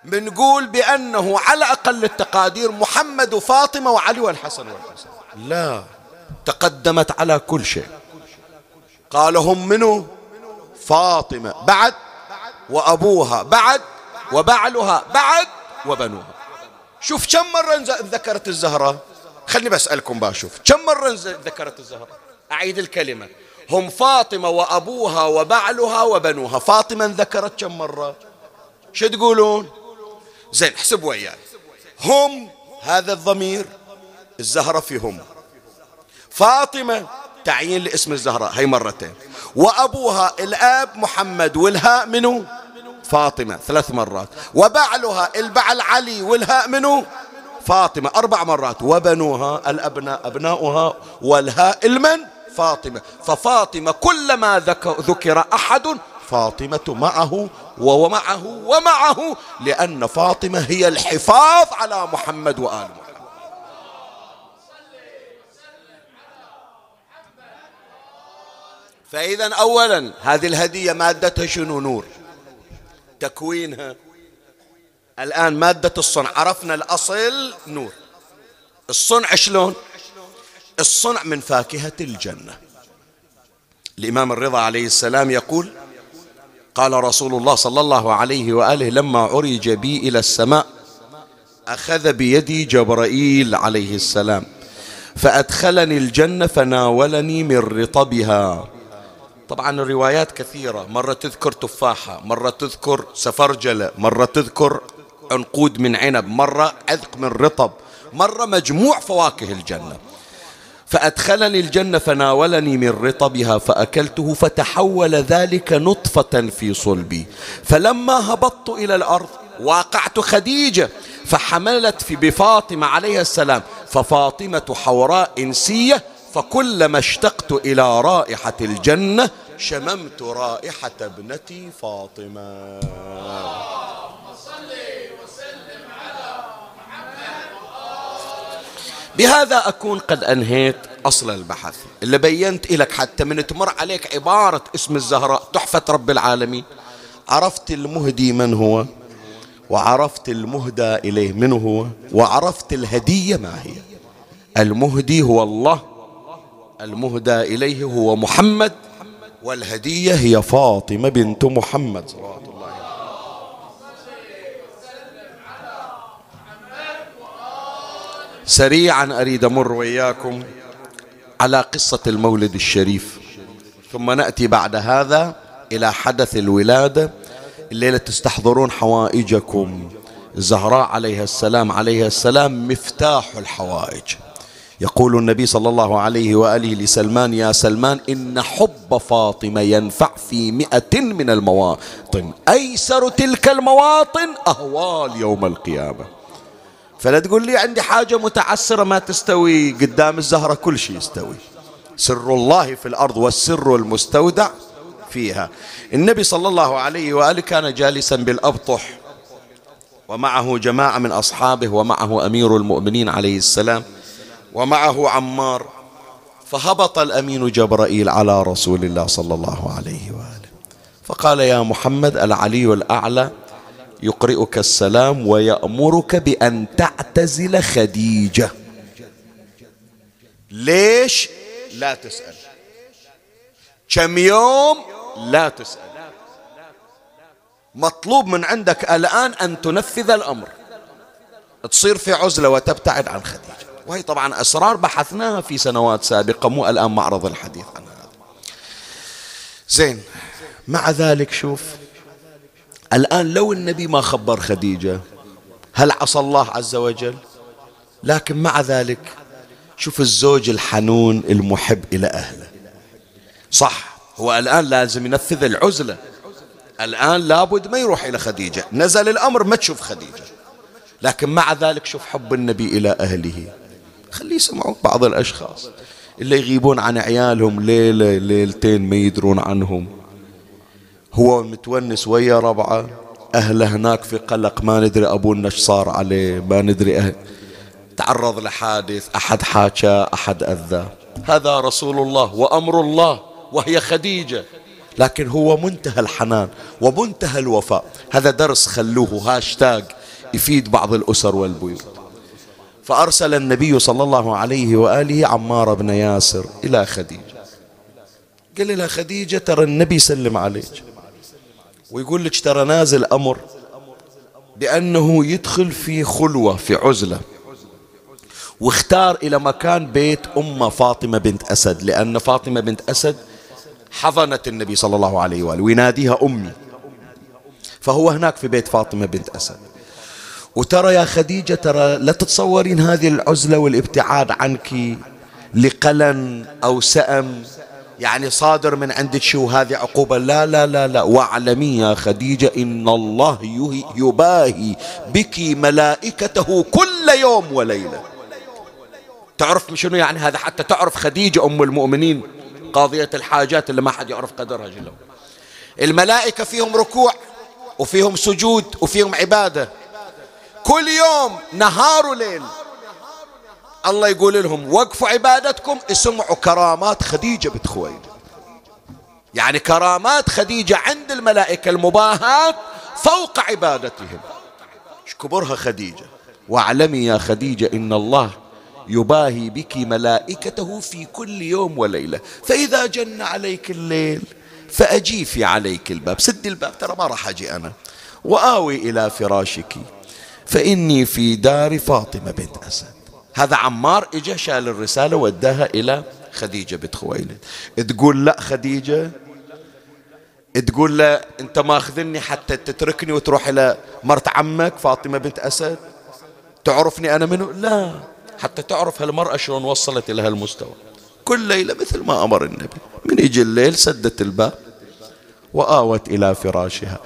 بنقول بأنه على أقل التقادير محمد وفاطمة وعلي والحسن والحسين لا. تقدمت على كل شيء. قال هم منو؟ فاطمة. بعد؟ وأبوها. بعد؟ وبعلها. بعد؟ وبنوها. شوف كم مرة ذكرت الزهرة؟ خلني بسألكم باشوف كم مرة ذكرت الزهرة؟ أعيد الكلمة. هم فاطمة وأبوها وبعلها وبنوها. فاطمة ذكرت كم مرة؟ شو تقولون؟ زين احسب وياي. هم هذا الضمير الزهرة في هم فاطمة تعيين لاسم الزهراء هي مرتين. وأبوها الآب محمد والهاء منه فاطمة ثلاث مرات. وبعلها البعل علي والهاء منه فاطمة أربع مرات. وبنوها الأبناء أبناؤها والهاء المن؟ فاطمة. ففاطمة كلما ذكر أحد فاطمة معه ومعه ومعه لأن فاطمة هي الحفاظ على محمد وآل محمد. فإذا أولا هذه الهدية مادتها شنو نور؟ تكوينها. الآن مادة الصنع عرفنا الأصل نور. الصنع شلون؟ الصنع من فاكهة الجنة. الإمام الرضا عليه السلام يقول قال رسول الله صلى الله عليه وآله لما عرج بي إلى السماء أخذ بيدي جبرائيل عليه السلام فأدخلني الجنة فناولني من رطبها. طبعا الروايات كثيرة مرة تذكر تفاحة مرة تذكر سفرجلة مرة تذكر عنقود من عنب مرة عذق من رطب مرة مجموع فواكه الجنة. فأدخلني الجنة فناولني من رطبها فأكلته فتحول ذلك نطفة في صلبي. فلما هبطت إلى الأرض واقعت خديجة فحملت في بفاطمة عليها السلام ففاطمة حوراء إنسية فكلما اشتقت إلى رائحة الجنة شممت رائحة ابنتي فاطمة. بهذا أكون قد أنهيت أصل البحث. اللي بينت لك حتى من تمر عليك عبارة اسم الزهراء تحفة رب العالمين. عرفت المهدي من هو وعرفت المهدى إليه من هو وعرفت الهدية ما هي. المهدي هو الله المهدى إليه هو محمد والهدية هي فاطمة بنت محمد. صلوات الله سريعا أريد أمر وإياكم على قصة المولد الشريف. ثم نأتي بعد هذا إلى حدث الولادة. الليلة تستحضرون حوائجكم. الزهراء عليها السلام. عليها السلام مفتاح الحوائج. يقول النبي صلى الله عليه وآله لسلمان يا سلمان إن حب فاطمة ينفع في مئة من المواطن. أيسر تلك المواطن أهوال يوم القيامة. فلا تقول لي عندي حاجة متعسرة ما تستوي. قدام الزهرة كل شيء يستوي. سر الله في الأرض والسر المستودع فيها. النبي صلى الله عليه وآله كان جالسا بالأبطح ومعه جماعة من أصحابه ومعه أمير المؤمنين عليه السلام ومعه عمار. فهبط الأمين جبرائيل على رسول الله صلى الله عليه وآله. فقال يا محمد العلي الأعلى يقرئك السلام ويأمرك بأن تعتزل خديجة. ليش؟ لا تسأل. كم يوم؟ لا تسأل. مطلوب من عندك الآن أن تنفذ الأمر. تصير في عزلة وتبتعد عن خديجة. وهي طبعا أسرار بحثناها في سنوات سابقة مو الآن معرض الحديث عن هذا زين مع ذلك شوف الآن لو النبي ما خبر خديجة هل عصى الله عز وجل؟ لكن مع ذلك شوف الزوج الحنون المحب إلى أهله. صح هو الآن لازم ينفذ العزلة. الآن لابد ما يروح إلى خديجة. نزل الأمر ما تشوف خديجة. لكن مع ذلك شوف حب النبي إلى أهله. خليه يسمعون بعض الأشخاص. اللي يغيبون عن عيالهم ليلة ليلتين ما يدرون عنهم. هو متونس ويا ربعة. أهله هناك في قلق ما ندري أبونا إيش صار عليه ما ندري أهل تعرض لحادث أحد حاكى أحد أذى. هذا رسول الله وأمر الله وهي خديجة. لكن هو منتهى الحنان ومنتهى الوفاء. هذا درس خلوه هاشتاج يفيد بعض الأسر والبيوت. فأرسل النبي صلى الله عليه وآله عمار بن ياسر إلى خديجة. قال لها خديجة ترى النبي سلم عليك. ويقول لك ترى نازل أمر بأنه يدخل في خلوة في عزلة. واختار إلى مكان بيت أم فاطمة بنت أسد لأن فاطمة بنت أسد حضنت النبي صلى الله عليه وآله ويناديها أمي. فهو هناك في بيت فاطمة بنت أسد. وترى يا خديجة ترى لا تتصورين هذه العزلة والابتعاد عنك لقلن أو سأم؟ يعني صادر من عندك شو هذه عقوبة؟ لا لا لا لا. واعلمي يا خديجة إن الله يباهي بك ملائكته كل يوم وليلة. تعرف شنو يعني هذا؟ حتى تعرف خديجة أم المؤمنين قاضية الحاجات اللي ما حد يعرف قدرها جلو الملائكة فيهم ركوع وفيهم سجود وفيهم عبادة. كل يوم نهار وليل. الله يقول لهم وقفوا عبادتكم اسمعوا كرامات خديجة بنت خويلد. يعني كرامات خديجة عند الملائكة المباهاة فوق عبادتهم. كبرها خديجة؟ واعلمي يا خديجة إن الله يباهي بك ملائكته في كل يوم وليلة. فإذا جن عليك الليل فأجيفي عليك الباب. سدي الباب ترى ما راح أجي أنا. وآوي إلى فراشك. فإني في دار فاطمة بنت أسد. هذا عمار إجا شال الرسالة وداها إلى خديجة بنت خويلد. تقول لا خديجة تقول له أنت ماخذني حتى تتركني وتروح إلى مرت عمك فاطمة بنت أسد؟ تعرفني أنا منه لا. حتى تعرف هالمرأة شلون وصلت إلى هالمستوى. كل ليلة مثل ما أمر النبي. من يجي الليل سدت الباب وآوت إلى فراشها.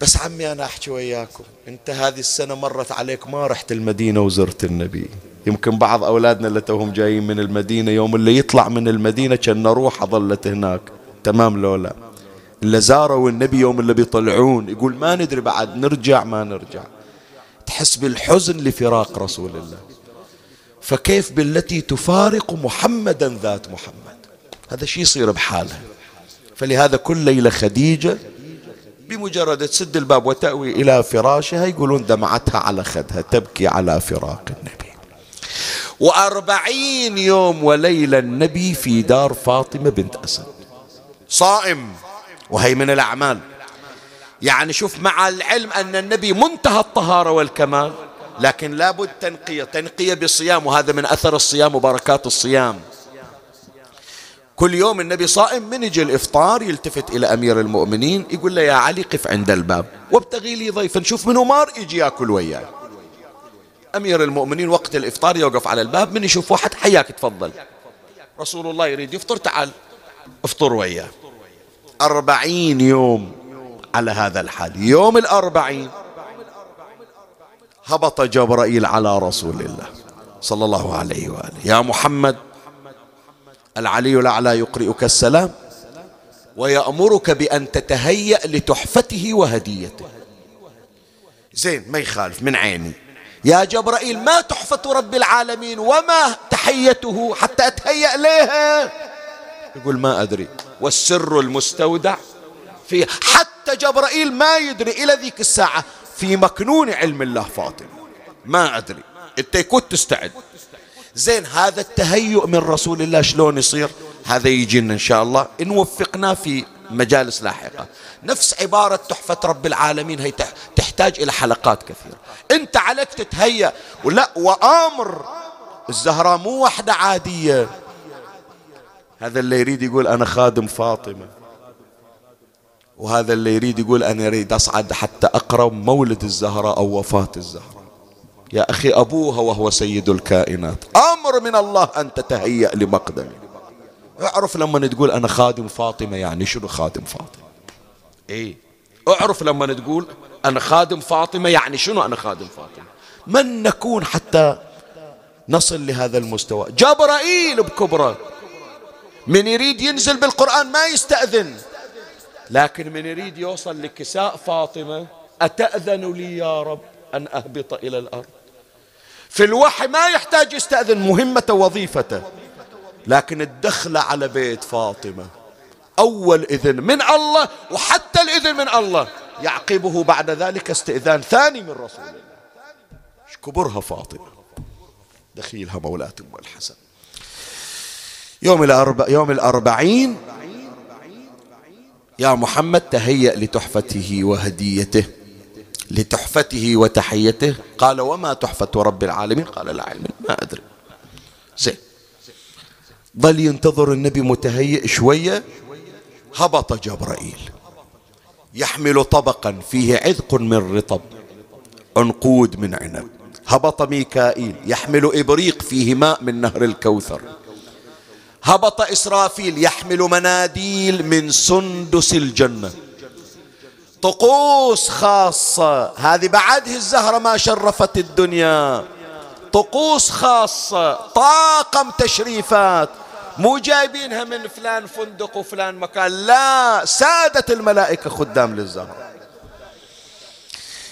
بس عمي أنا أحكي وياكم أنت هذه السنة مرت عليك ما رحت المدينة وزرت النبي. يمكن بعض أولادنا اللي توهم جايين من المدينة يوم اللي يطلع من المدينة كان روحه ظلت هناك. تمام لولا اللي زاروا النبي يوم اللي بيطلعون يقول ما ندري بعد نرجع ما نرجع. تحس بالحزن لفراق رسول الله. فكيف بالتي تفارق محمدا ذات محمد؟ هذا شيء يصير بحاله فلهذا كل ليلة خديجة بمجرد تسد الباب وتأوي إلى فراشها يقولون دمعتها على خدها تبكي على فراق النبي. وأربعين يوم وليلة النبي في دار فاطمة بنت أسد. صائم وهي من الأعمال. يعني شوف مع العلم أن النبي منتهى الطهارة والكمال لكن لابد تنقية تنقية بالصيام وهذا من أثر الصيام وبركات الصيام. كل يوم النبي صائم من يجي الإفطار يلتفت إلى أمير المؤمنين يقول له يا علي قف عند الباب وابتغي لي ضيفا نشوف منه مار يجي ياكل وياي. أمير المؤمنين وقت الإفطار يوقف على الباب من يشوف واحد حياك تفضل. رسول الله يريد يفطر تعال. افطر وياه. أربعين يوم على هذا الحال. يوم الأربعين. هبط جبرائيل على رسول الله صلى الله عليه وآله. يا محمد العلي الأعلى يقرئك السلام ويأمرك بأن تتهيأ لتحفته وهديته. زين ما يخالف من عيني. يا جبرائيل ما تحفة رب العالمين وما تحيته حتى أتهيأ لها يقول ما أدري. والسر المستودع في حتى جبرائيل ما يدري إلى ذيك الساعة. في مكنون علم الله فاطمة ما أدري. أنت كنت تستعد. زين هذا التهيؤ من رسول الله شلون يصير؟ هذا يجينا إن شاء الله. إن وفقنا في مجالس لاحقة. نفس عبارة تحفة رب العالمين هي تحتاج إلى حلقات كثيرة. أنت عليك تتهيأ ولا وآمر. الزهراء مو وحدة عادية. هذا اللي يريد يقول أنا خادم فاطمة. وهذا اللي يريد يقول أنا أريد أصعد حتى أقرأ مولد الزهراء أو وفاة الزهراء. يا أخي أبوها وهو سيد الكائنات. أمر من الله أن تتهيأ لمقدمه اعرف لما تقول أنا خادم فاطمة يعني شنو خادم فاطمة؟ إيه. اعرف لما تقول أنا خادم فاطمة يعني شنو أنا خادم فاطمة؟ من نكون حتى نصل لهذا المستوى؟ جبرائيل بكبره. من يريد ينزل بالقرآن ما يستأذن. لكن من يريد يوصل لكساء فاطمة أتأذن لي يا رب أن أهبط إلى الأرض؟ في الوحي ما يحتاج يستأذن مهمة وظيفته. لكن الدخلة على بيت فاطمة. أول إذن من الله وحتى الإذن من الله. يعقبه بعد ذلك استئذان ثاني من رسول الله. كبرها فاطمة؟ دخيلها مولاة أم الحسن. يوم الأربع يوم الأربعين يا محمد تهيأ لتحفته وهديته لتحفته وتحيته. قال وما تحفة رب العالمين؟ قال لا علم ما أدري. زين. ظل ينتظر النبي متهيئ شوية هبط جبرائيل. يحمل طبقا فيه عذق من رطب عنقود من عنب. هبط ميكائيل يحمل إبريق فيه ماء من نهر الكوثر. هبط إسرافيل يحمل مناديل من سندس الجنة. طقوس خاصة هذه بعده الزهرة ما شرفت الدنيا. طقوس خاصة طاقم تشريفات. مو جايبينها من فلان فندق وفلان مكان. لا سادة الملائكة خدام للزهرة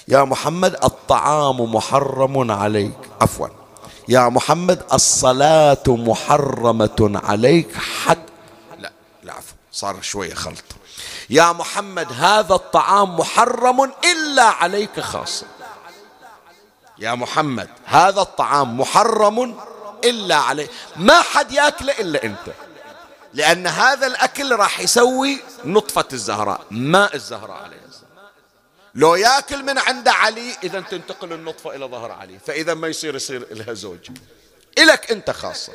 يا محمد الطعام محرم عليك. عفوا. يا محمد الصلاة محرمة عليك. حتى لا لا عفوا صار شوية خلط. يا محمد هذا الطعام محرم إلا عليك خاصة. يا محمد هذا الطعام محرم إلا عليك ما حد يأكله إلا أنت. لأن هذا الأكل راح يسوي نطفة الزهراء ماء الزهراء عليه السلام. لو يأكل من عند علي إذا تنتقل النطفة إلى ظهر علي. فإذا ما يصير يصير لها زوج. إلك أنت خاصة.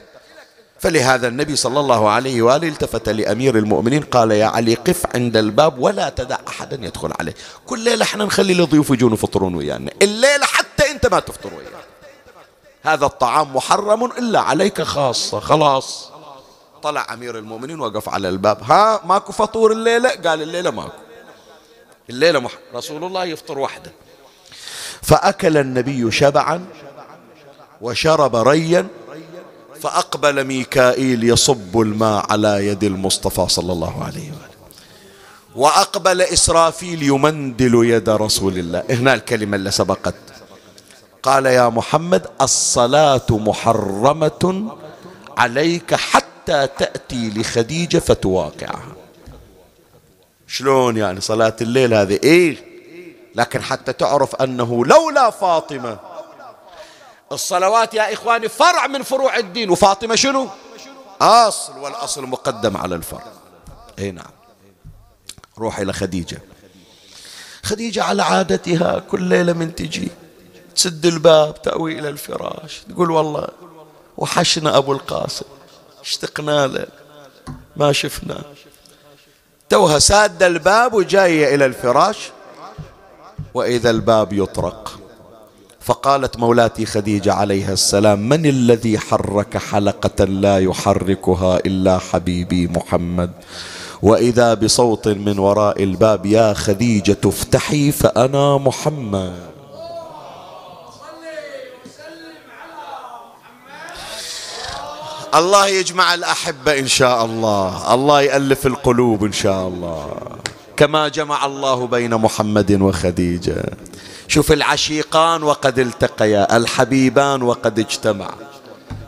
فلهذا النبي صلى الله عليه وآله التفت لأمير المؤمنين قال يا علي قف عند الباب ولا تدع أحدا يدخل عليه. كل ليلة إحنا نخلي لضيوف يجون يفطرون ويانا. الليلة حتى أنت ما تفطر ويانا. هذا الطعام محرم إلا عليك خاصة. خلاص. طلع أمير المؤمنين وقف على الباب. ها ماكو فطور الليلة؟ قال الليلة ماكو. الليلة مح... رسول الله يفطر وحده. فأكل النبي شبعا وشرب ريا فأقبل ميكائيل يصب الماء على يد المصطفى صلى الله عليه وآله. وأقبل إسرافيل يمندل يد رسول الله. هنا الكلمة اللي سبقت. قال يا محمد الصلاة محرمة عليك حتى تأتي لخديجة فتواقعها. شلون يعني صلاة الليل هذه؟ إيه؟ لكن حتى تعرف أنه لولا فاطمة. الصلوات يا إخواني فرع من فروع الدين. وفاطمة شنو؟ أصل والأصل مقدم على الفرع. أي نعم. روح إلى خديجة. خديجة على عادتها كل ليلة من تجي. تسد الباب تأوي إلى الفراش. تقول والله وحشنا أبو القاسم. اشتقنا له. ما شفنا. توها سادة الباب وجاية إلى الفراش. وإذا الباب يطرق. فقالت مولاتي خديجة عليها السلام من الذي حرك حلقة لا يحركها إلا حبيبي محمد؟ وإذا بصوت من وراء الباب يا خديجة افتحي فأنا محمد. الله يجمع الأحبة إن شاء الله. الله يألف القلوب إن شاء الله. كما جمع الله بين محمد وخديجة. شوف العشيقان وقد التقيا الحبيبان وقد اجتمعا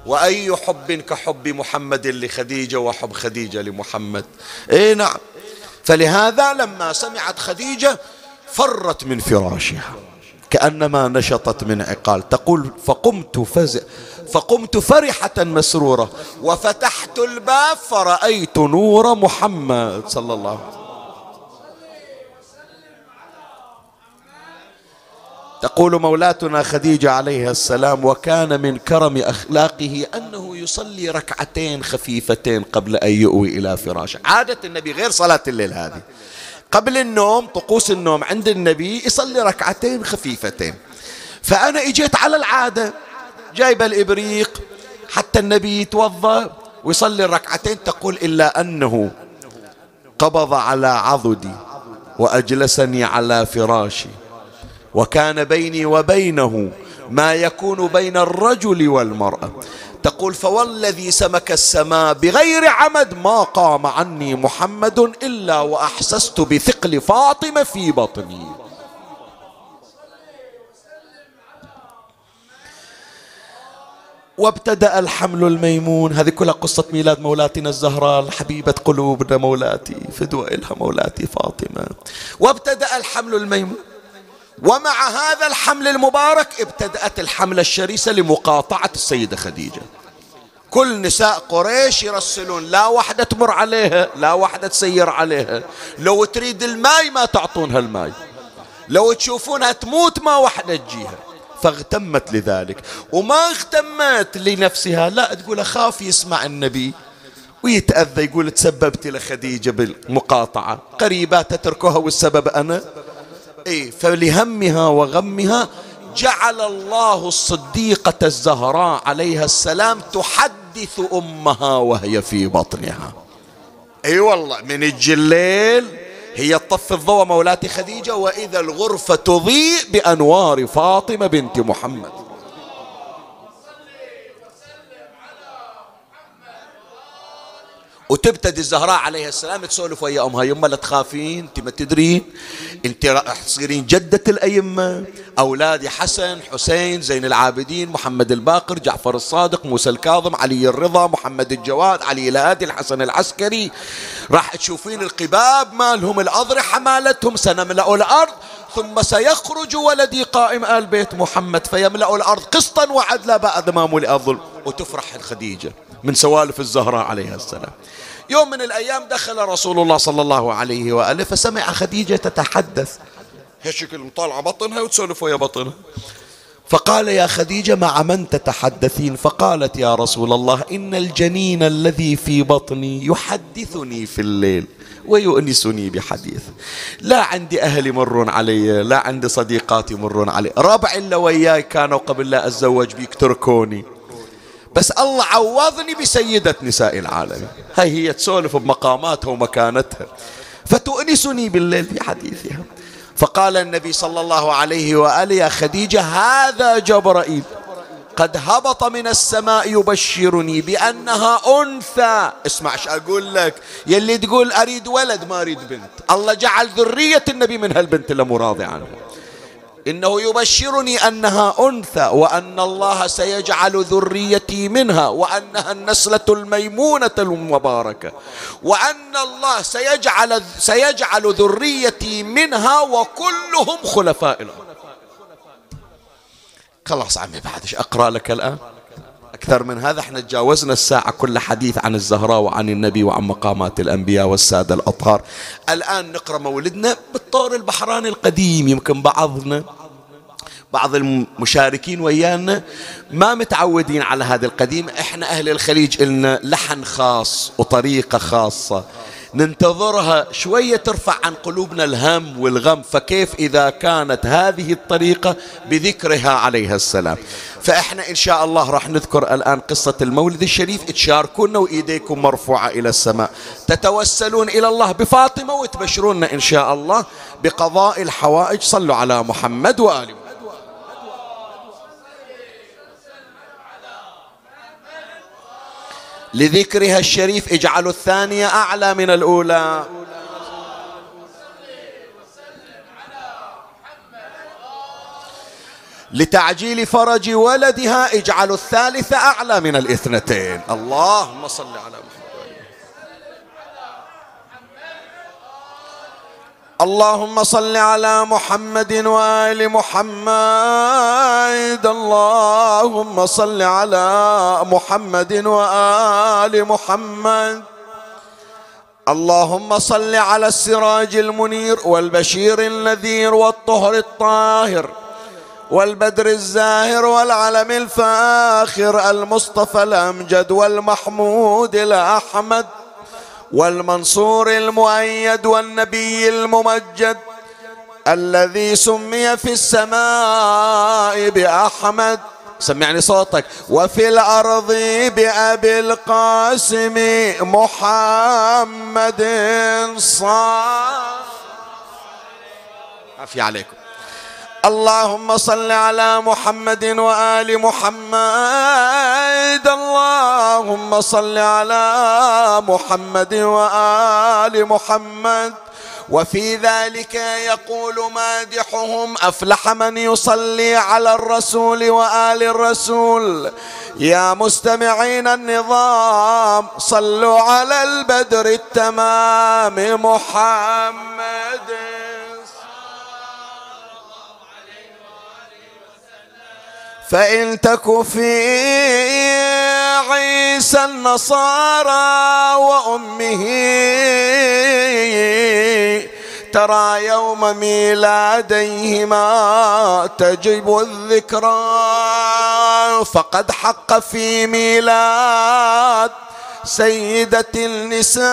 وأي حب كحب محمد لخديجة وحب خديجة لمحمد. اي نعم. فلهذا لما سمعت خديجة فرت من فراشها كأنما نشطت من عقال. تقول فقمت فزع فقمت فرحة مسرورة وفتحت الباب فرأيت نور محمد صلى الله عليه وسلم. تقول مولاتنا خديجة عليها السلام وكان من كرم أخلاقه أنه يصلي ركعتين خفيفتين قبل أن يؤوي إلى فراشه. عادة النبي غير صلاة الليل هذه. قبل النوم طقوس النوم عند النبي يصلي ركعتين خفيفتين. فأنا إجيت على العادة. جايب الإبريق حتى النبي يتوضأ ويصلي الركعتين تقول إلا أنه قبض على عضدي وأجلسني على فراشي وكان بيني وبينه ما يكون بين الرجل والمرأة. تقول فوالذي سمك السماء بغير عمد ما قام عني محمد إلا وأحسست بثقل فاطمة في بطني. وابتدأ الحمل الميمون. هذه كلها قصة ميلاد مولاتنا الزهراء الحبيبة قلوبنا مولاتي فدوى إلها مولاتي فاطمة. وابتدأ الحمل الميمون. ومع هذا الحمل المبارك ابتدأت الحملة الشرسة لمقاطعة السيدة خديجة. كل نساء قريش يرسلون لا واحدة تمر عليها لا واحدة تسير عليها. لو تريد الماي ما تعطونها الماي. لو تشوفونها تموت ما واحدة تجيها. فاغتمت لذلك. وما اغتمت لنفسها. لا تقول أخاف يسمع النبي. ويتأذى يقول تسببت لخديجة بالمقاطعة. قريبات تتركها والسبب أنا؟ إيه فلهمها وغمها جعل الله الصديقة الزهراء عليها السلام تحدث أمها وهي في بطنها. إي أيوة والله من الجليل هي تطفي الضوء مولاتي خديجة وإذا الغرفة تضيء بأنوار فاطمة بنت محمد. وتبتدي الزهراء عليها السلام تسولف ويا أمها يما لا تخافين أنت ما تدرين. أنت راح تصيرين جدة الأئمة. أولادي حسن حسين زين العابدين محمد الباقر جعفر الصادق موسى الكاظم علي الرضا محمد الجواد علي الهادي الحسن العسكري. راح تشوفين القباب مالهم الأضرحة مالتهم سنملأ الأرض ثم سيخرج ولدي قائم آل بيت محمد فيملأ الأرض قسطا وعدلا بعد ما ملئ الظلم وتفرح الخديجة من سوالف الزهراء عليها السلام. يوم من الأيام دخل رسول الله صلى الله عليه وآله فسمع خديجة تتحدث. هالشكل مطالعة بطنها وتسولف ويا بطنها فقال يا خديجة مع من تتحدثين؟ فقالت يا رسول الله إن الجنين الذي في بطني يحدثني في الليل ويؤنسني بحديث. لا عندي أهل يمرون علي لا عندي صديقات يمرون علي. ربع إلا وياي كانوا قبل لا أتزوج بيك تركوني. بس الله عوضني بسيدة نساء العالم. هاي هي تسولف بمقاماتها ومكانتها. فتؤنسني بالليل في حديثها. فقال النبي صلى الله عليه وآله يا خديجة هذا جبرائيل قد هبط من السماء يبشرني بأنها أنثى. اسمع إيش أقول لك؟ يلي تقول أريد ولد ما أريد بنت. الله جعل ذرية النبي من هالبنت اللي راضي عنها. إنه يبشرني أنها أنثى وأن الله سيجعل ذريتي منها وأنها النسلة الميمونة المباركة وأن الله سيجعل سيجعل ذريتي منها وكلهم خلفاء الأرض. خلاص عمي بعد إيش أقرأ لك الآن. أكثر من هذا إحنا تجاوزنا الساعة كل حديث عن الزهراء وعن النبي وعن مقامات الأنبياء والسادة الأطهار. الآن نقرأ مولدنا بالطور البحراني القديم يمكن بعضنا بعض المشاركين ويانا ما متعودين على هذا القديم. إحنا أهل الخليج لنا لحن خاص وطريقة خاصة. ننتظرها شوية ترفع عن قلوبنا الهم والغم فكيف إذا كانت هذه الطريقة بذكرها عليها السلام. فإحنا إن شاء الله راح نذكر الآن قصة المولد الشريف تشاركونا وإيديكم مرفوعة إلى السماء. تتوسلون إلى الله بفاطمة وتبشرونا إن شاء الله بقضاء الحوائج. صلوا على محمد وآله لذكرها الشريف اجعلوا الثانية أعلى من الأولى. لتعجيل فرج ولدها اجعلوا الثالثة أعلى من الاثنتين. اللهم صل على محمد اللهم صل على محمد وآل محمد. اللهم صل على محمد وآل محمد. اللهم صل على السراج المنير والبشير النذير والطهر الطاهر والبدر الزاهر والعلم الفاخر المصطفى الأمجد والمحمود الأحمد. والمنصور المؤيد والنبي الممجد الذي سمي في السماء بأحمد. سمعني صوتك. وفي الأرض بأبي القاسم محمد صلى عافية عليكم. اللهم صل على محمد وآل محمد. اللهم صل على محمد وآل محمد. وفي ذلك يقول مادحهم أفلح من يصلي على الرسول وآل الرسول. يا مستمعين النظام صلوا على البدر التمام محمد. فإن تك في عيسى النصارى وأمه ترى يوم ميلاديهما تجب الذكرى فقد حق في ميلاد سيدة النساء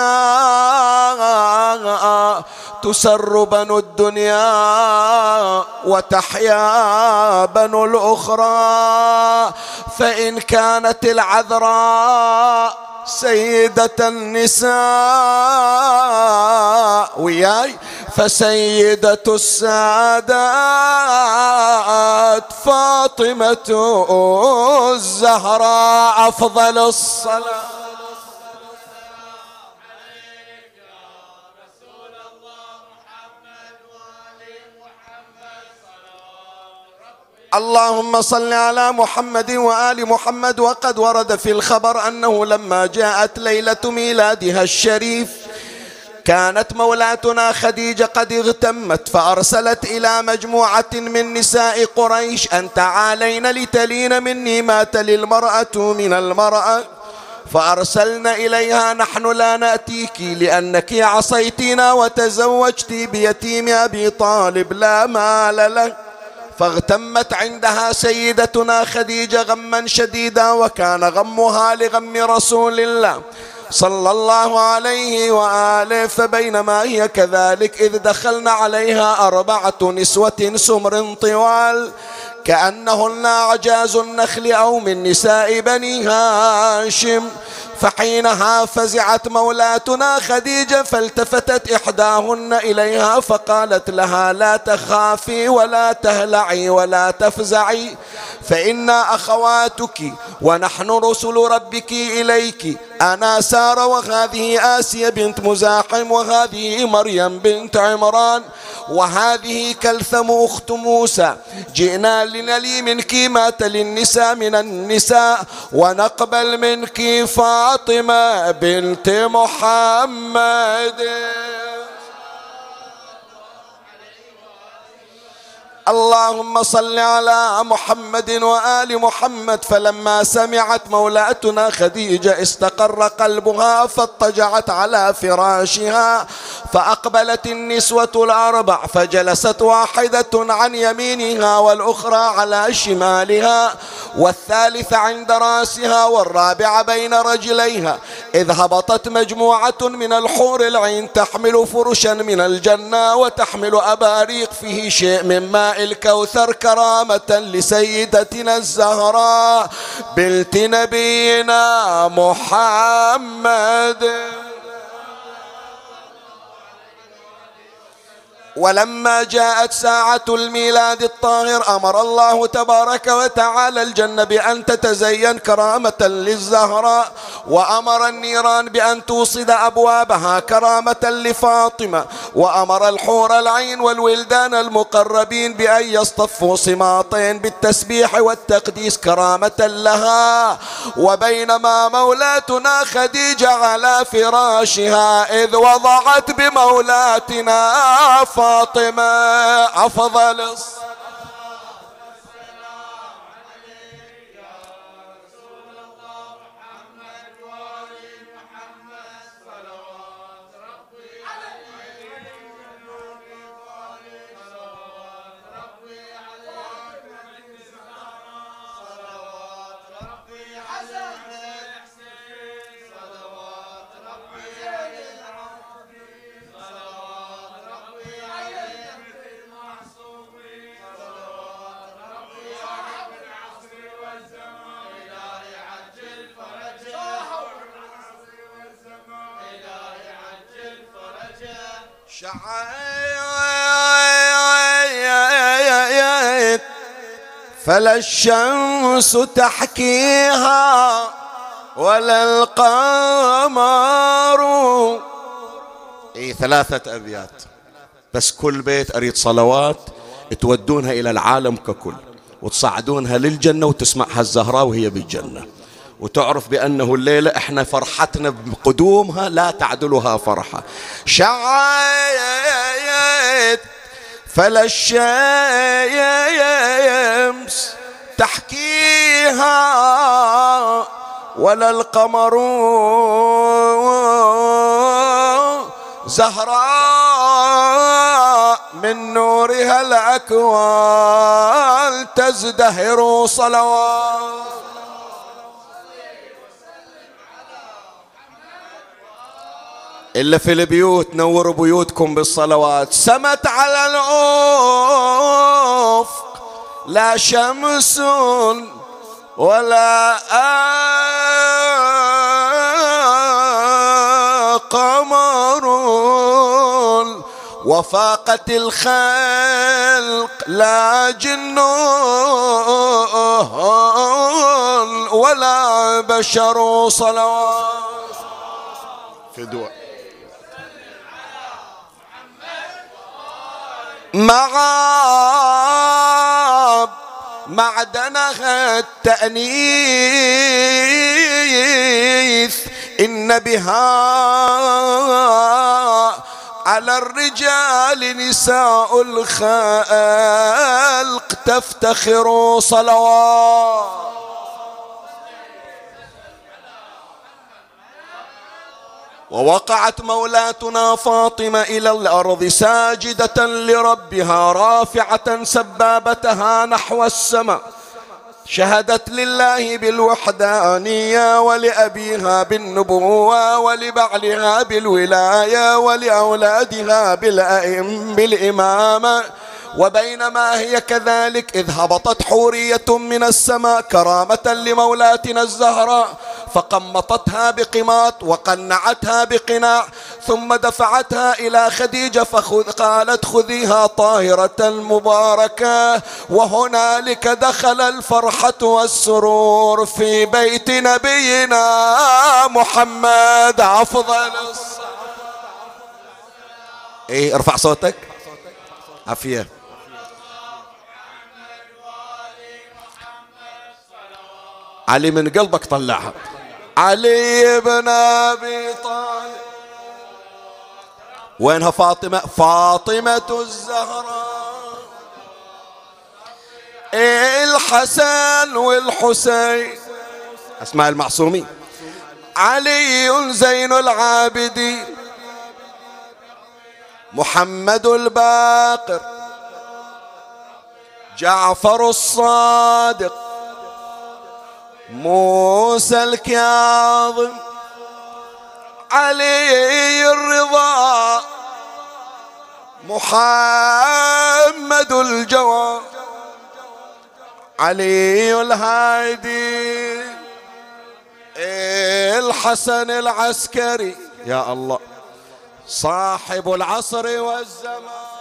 تسر بنو الدنيا وتحيا بنو الأخرى فإن كانت العذراء سيدة النساء وياي فسيدة السادات فاطمة الزهراء أفضل الصلاة. اللهم صل على محمد وآل محمد وقد ورد في الخبر أنه لما جاءت ليلة ميلادها الشريف كانت مولاتنا خديجة قد اغتمت فأرسلت إلى مجموعة من نساء قريش أن تعالين لتلين مني ما تلي المرأة من المرأة. فأرسلنا إليها نحن لا نأتيك لأنك عصيتنا وتزوجت بيتيم أبي طالب لا مال له. فاغتمت عندها سيدتنا خديجة غما شديدا وكان غمها لغم رسول الله صلى الله عليه وآله فبينما هي كذلك إذ دخلنا عليها أربعة نسوة سمر طوال كأنهن أعجاز النخل أو من نساء بني هاشم. فحينها فزعت مولاتنا خديجة فالتفتت إحداهن إليها فقالت لها لا تخافي ولا تهلعي ولا تفزعي فإنا أخواتك ونحن رسل ربك إليك. أنا سارة وهذه آسيا بنت مزاحم وهذه مريم بنت عمران وهذه كلثم أخت موسى. جئنا لنلي منك ما تلي النساء من النساء ونقبل منك فاطمة بنت محمد. اللهم صل على محمد وآل محمد فلما سمعت مولاتنا خديجة استقر قلبها فاضطجعت على فراشها فأقبلت النسوة الأربع فجلست واحدة عن يمينها والأخرى على شمالها والثالثة عند رأسها والرابعة بين رجليها. إذ هبطت مجموعة من الحور العين تحمل فرشا من الجنة وتحمل أباريق فيه شيء من ماء الكوثر كرامة لسيدتنا الزهراء بنت نبينا محمد. ولما جاءت ساعة الميلاد الطاهر أمر الله تبارك وتعالى الجنة بأن تتزين كرامة للزهراء وأمر النيران بأن توصد أبوابها كرامة لفاطمة وأمر الحور العين والولدان المقربين بأن يصطفوا صماطين بالتسبيح والتقديس كرامة لها. وبينما مولاتنا خديجة على فراشها إذ وضعت بمولاتنا فاطمة أفضل الصلاة شعيت فلا الشمس تحكيها ولا القمر. إي ثلاثة أبيات. بس كل بيت أريد صلوات تودونها إلى العالم ككل وتصعدونها للجنة وتسمعها الزهراء وهي بالجنة. وتعرف بأنه الليلة إحنا فرحتنا بقدومها لا تعدلها فرحة. شعيت فلا الشمس تحكيها ولا القمر زهراء من نورها الأكوان تزدهر صلوات. إلا في البيوت نوروا بيوتكم بالصلوات. سمت على الأفق لا شمس ولا قمر. وفاقت الخلق لا جن ولا بشر. صلوات. فدوى معاب معدنها التأنيث إن بها على الرجال نساء الخلق تفتخر صلوات. ووقعت مولاتنا فاطمة إلى الأرض ساجدة لربها رافعة سبابتها نحو السماء. شهدت لله بالوحدانية ولأبيها بالنبوة ولبعلها بالولاية ولأولادها بالأئم بالإمامة. وبينما هي كذلك إذ هبطت حورية من السماء كرامة لمولاتنا الزهراء فقمطتها بقماط وقنعتها بقناع ثم دفعتها إلى خديجة فخذ قالت خذيها طاهرة المباركة وهنالك دخل الفرحة والسرور في بيت نبينا محمد. أفضل الصلاة. إيه ارفع صوتك. عافية. علي من قلبك طلعها. علي بن أبي طالب. وينها فاطمة؟ فاطمة الزهراء. الحسن والحسين. أسماء المعصومين. علي زين العابدين. محمد الباقر. جعفر الصادق. موسى الكاظم علي الرضا محمد الجواد علي الهادي الحسن العسكري يا الله صاحب العصر والزمان.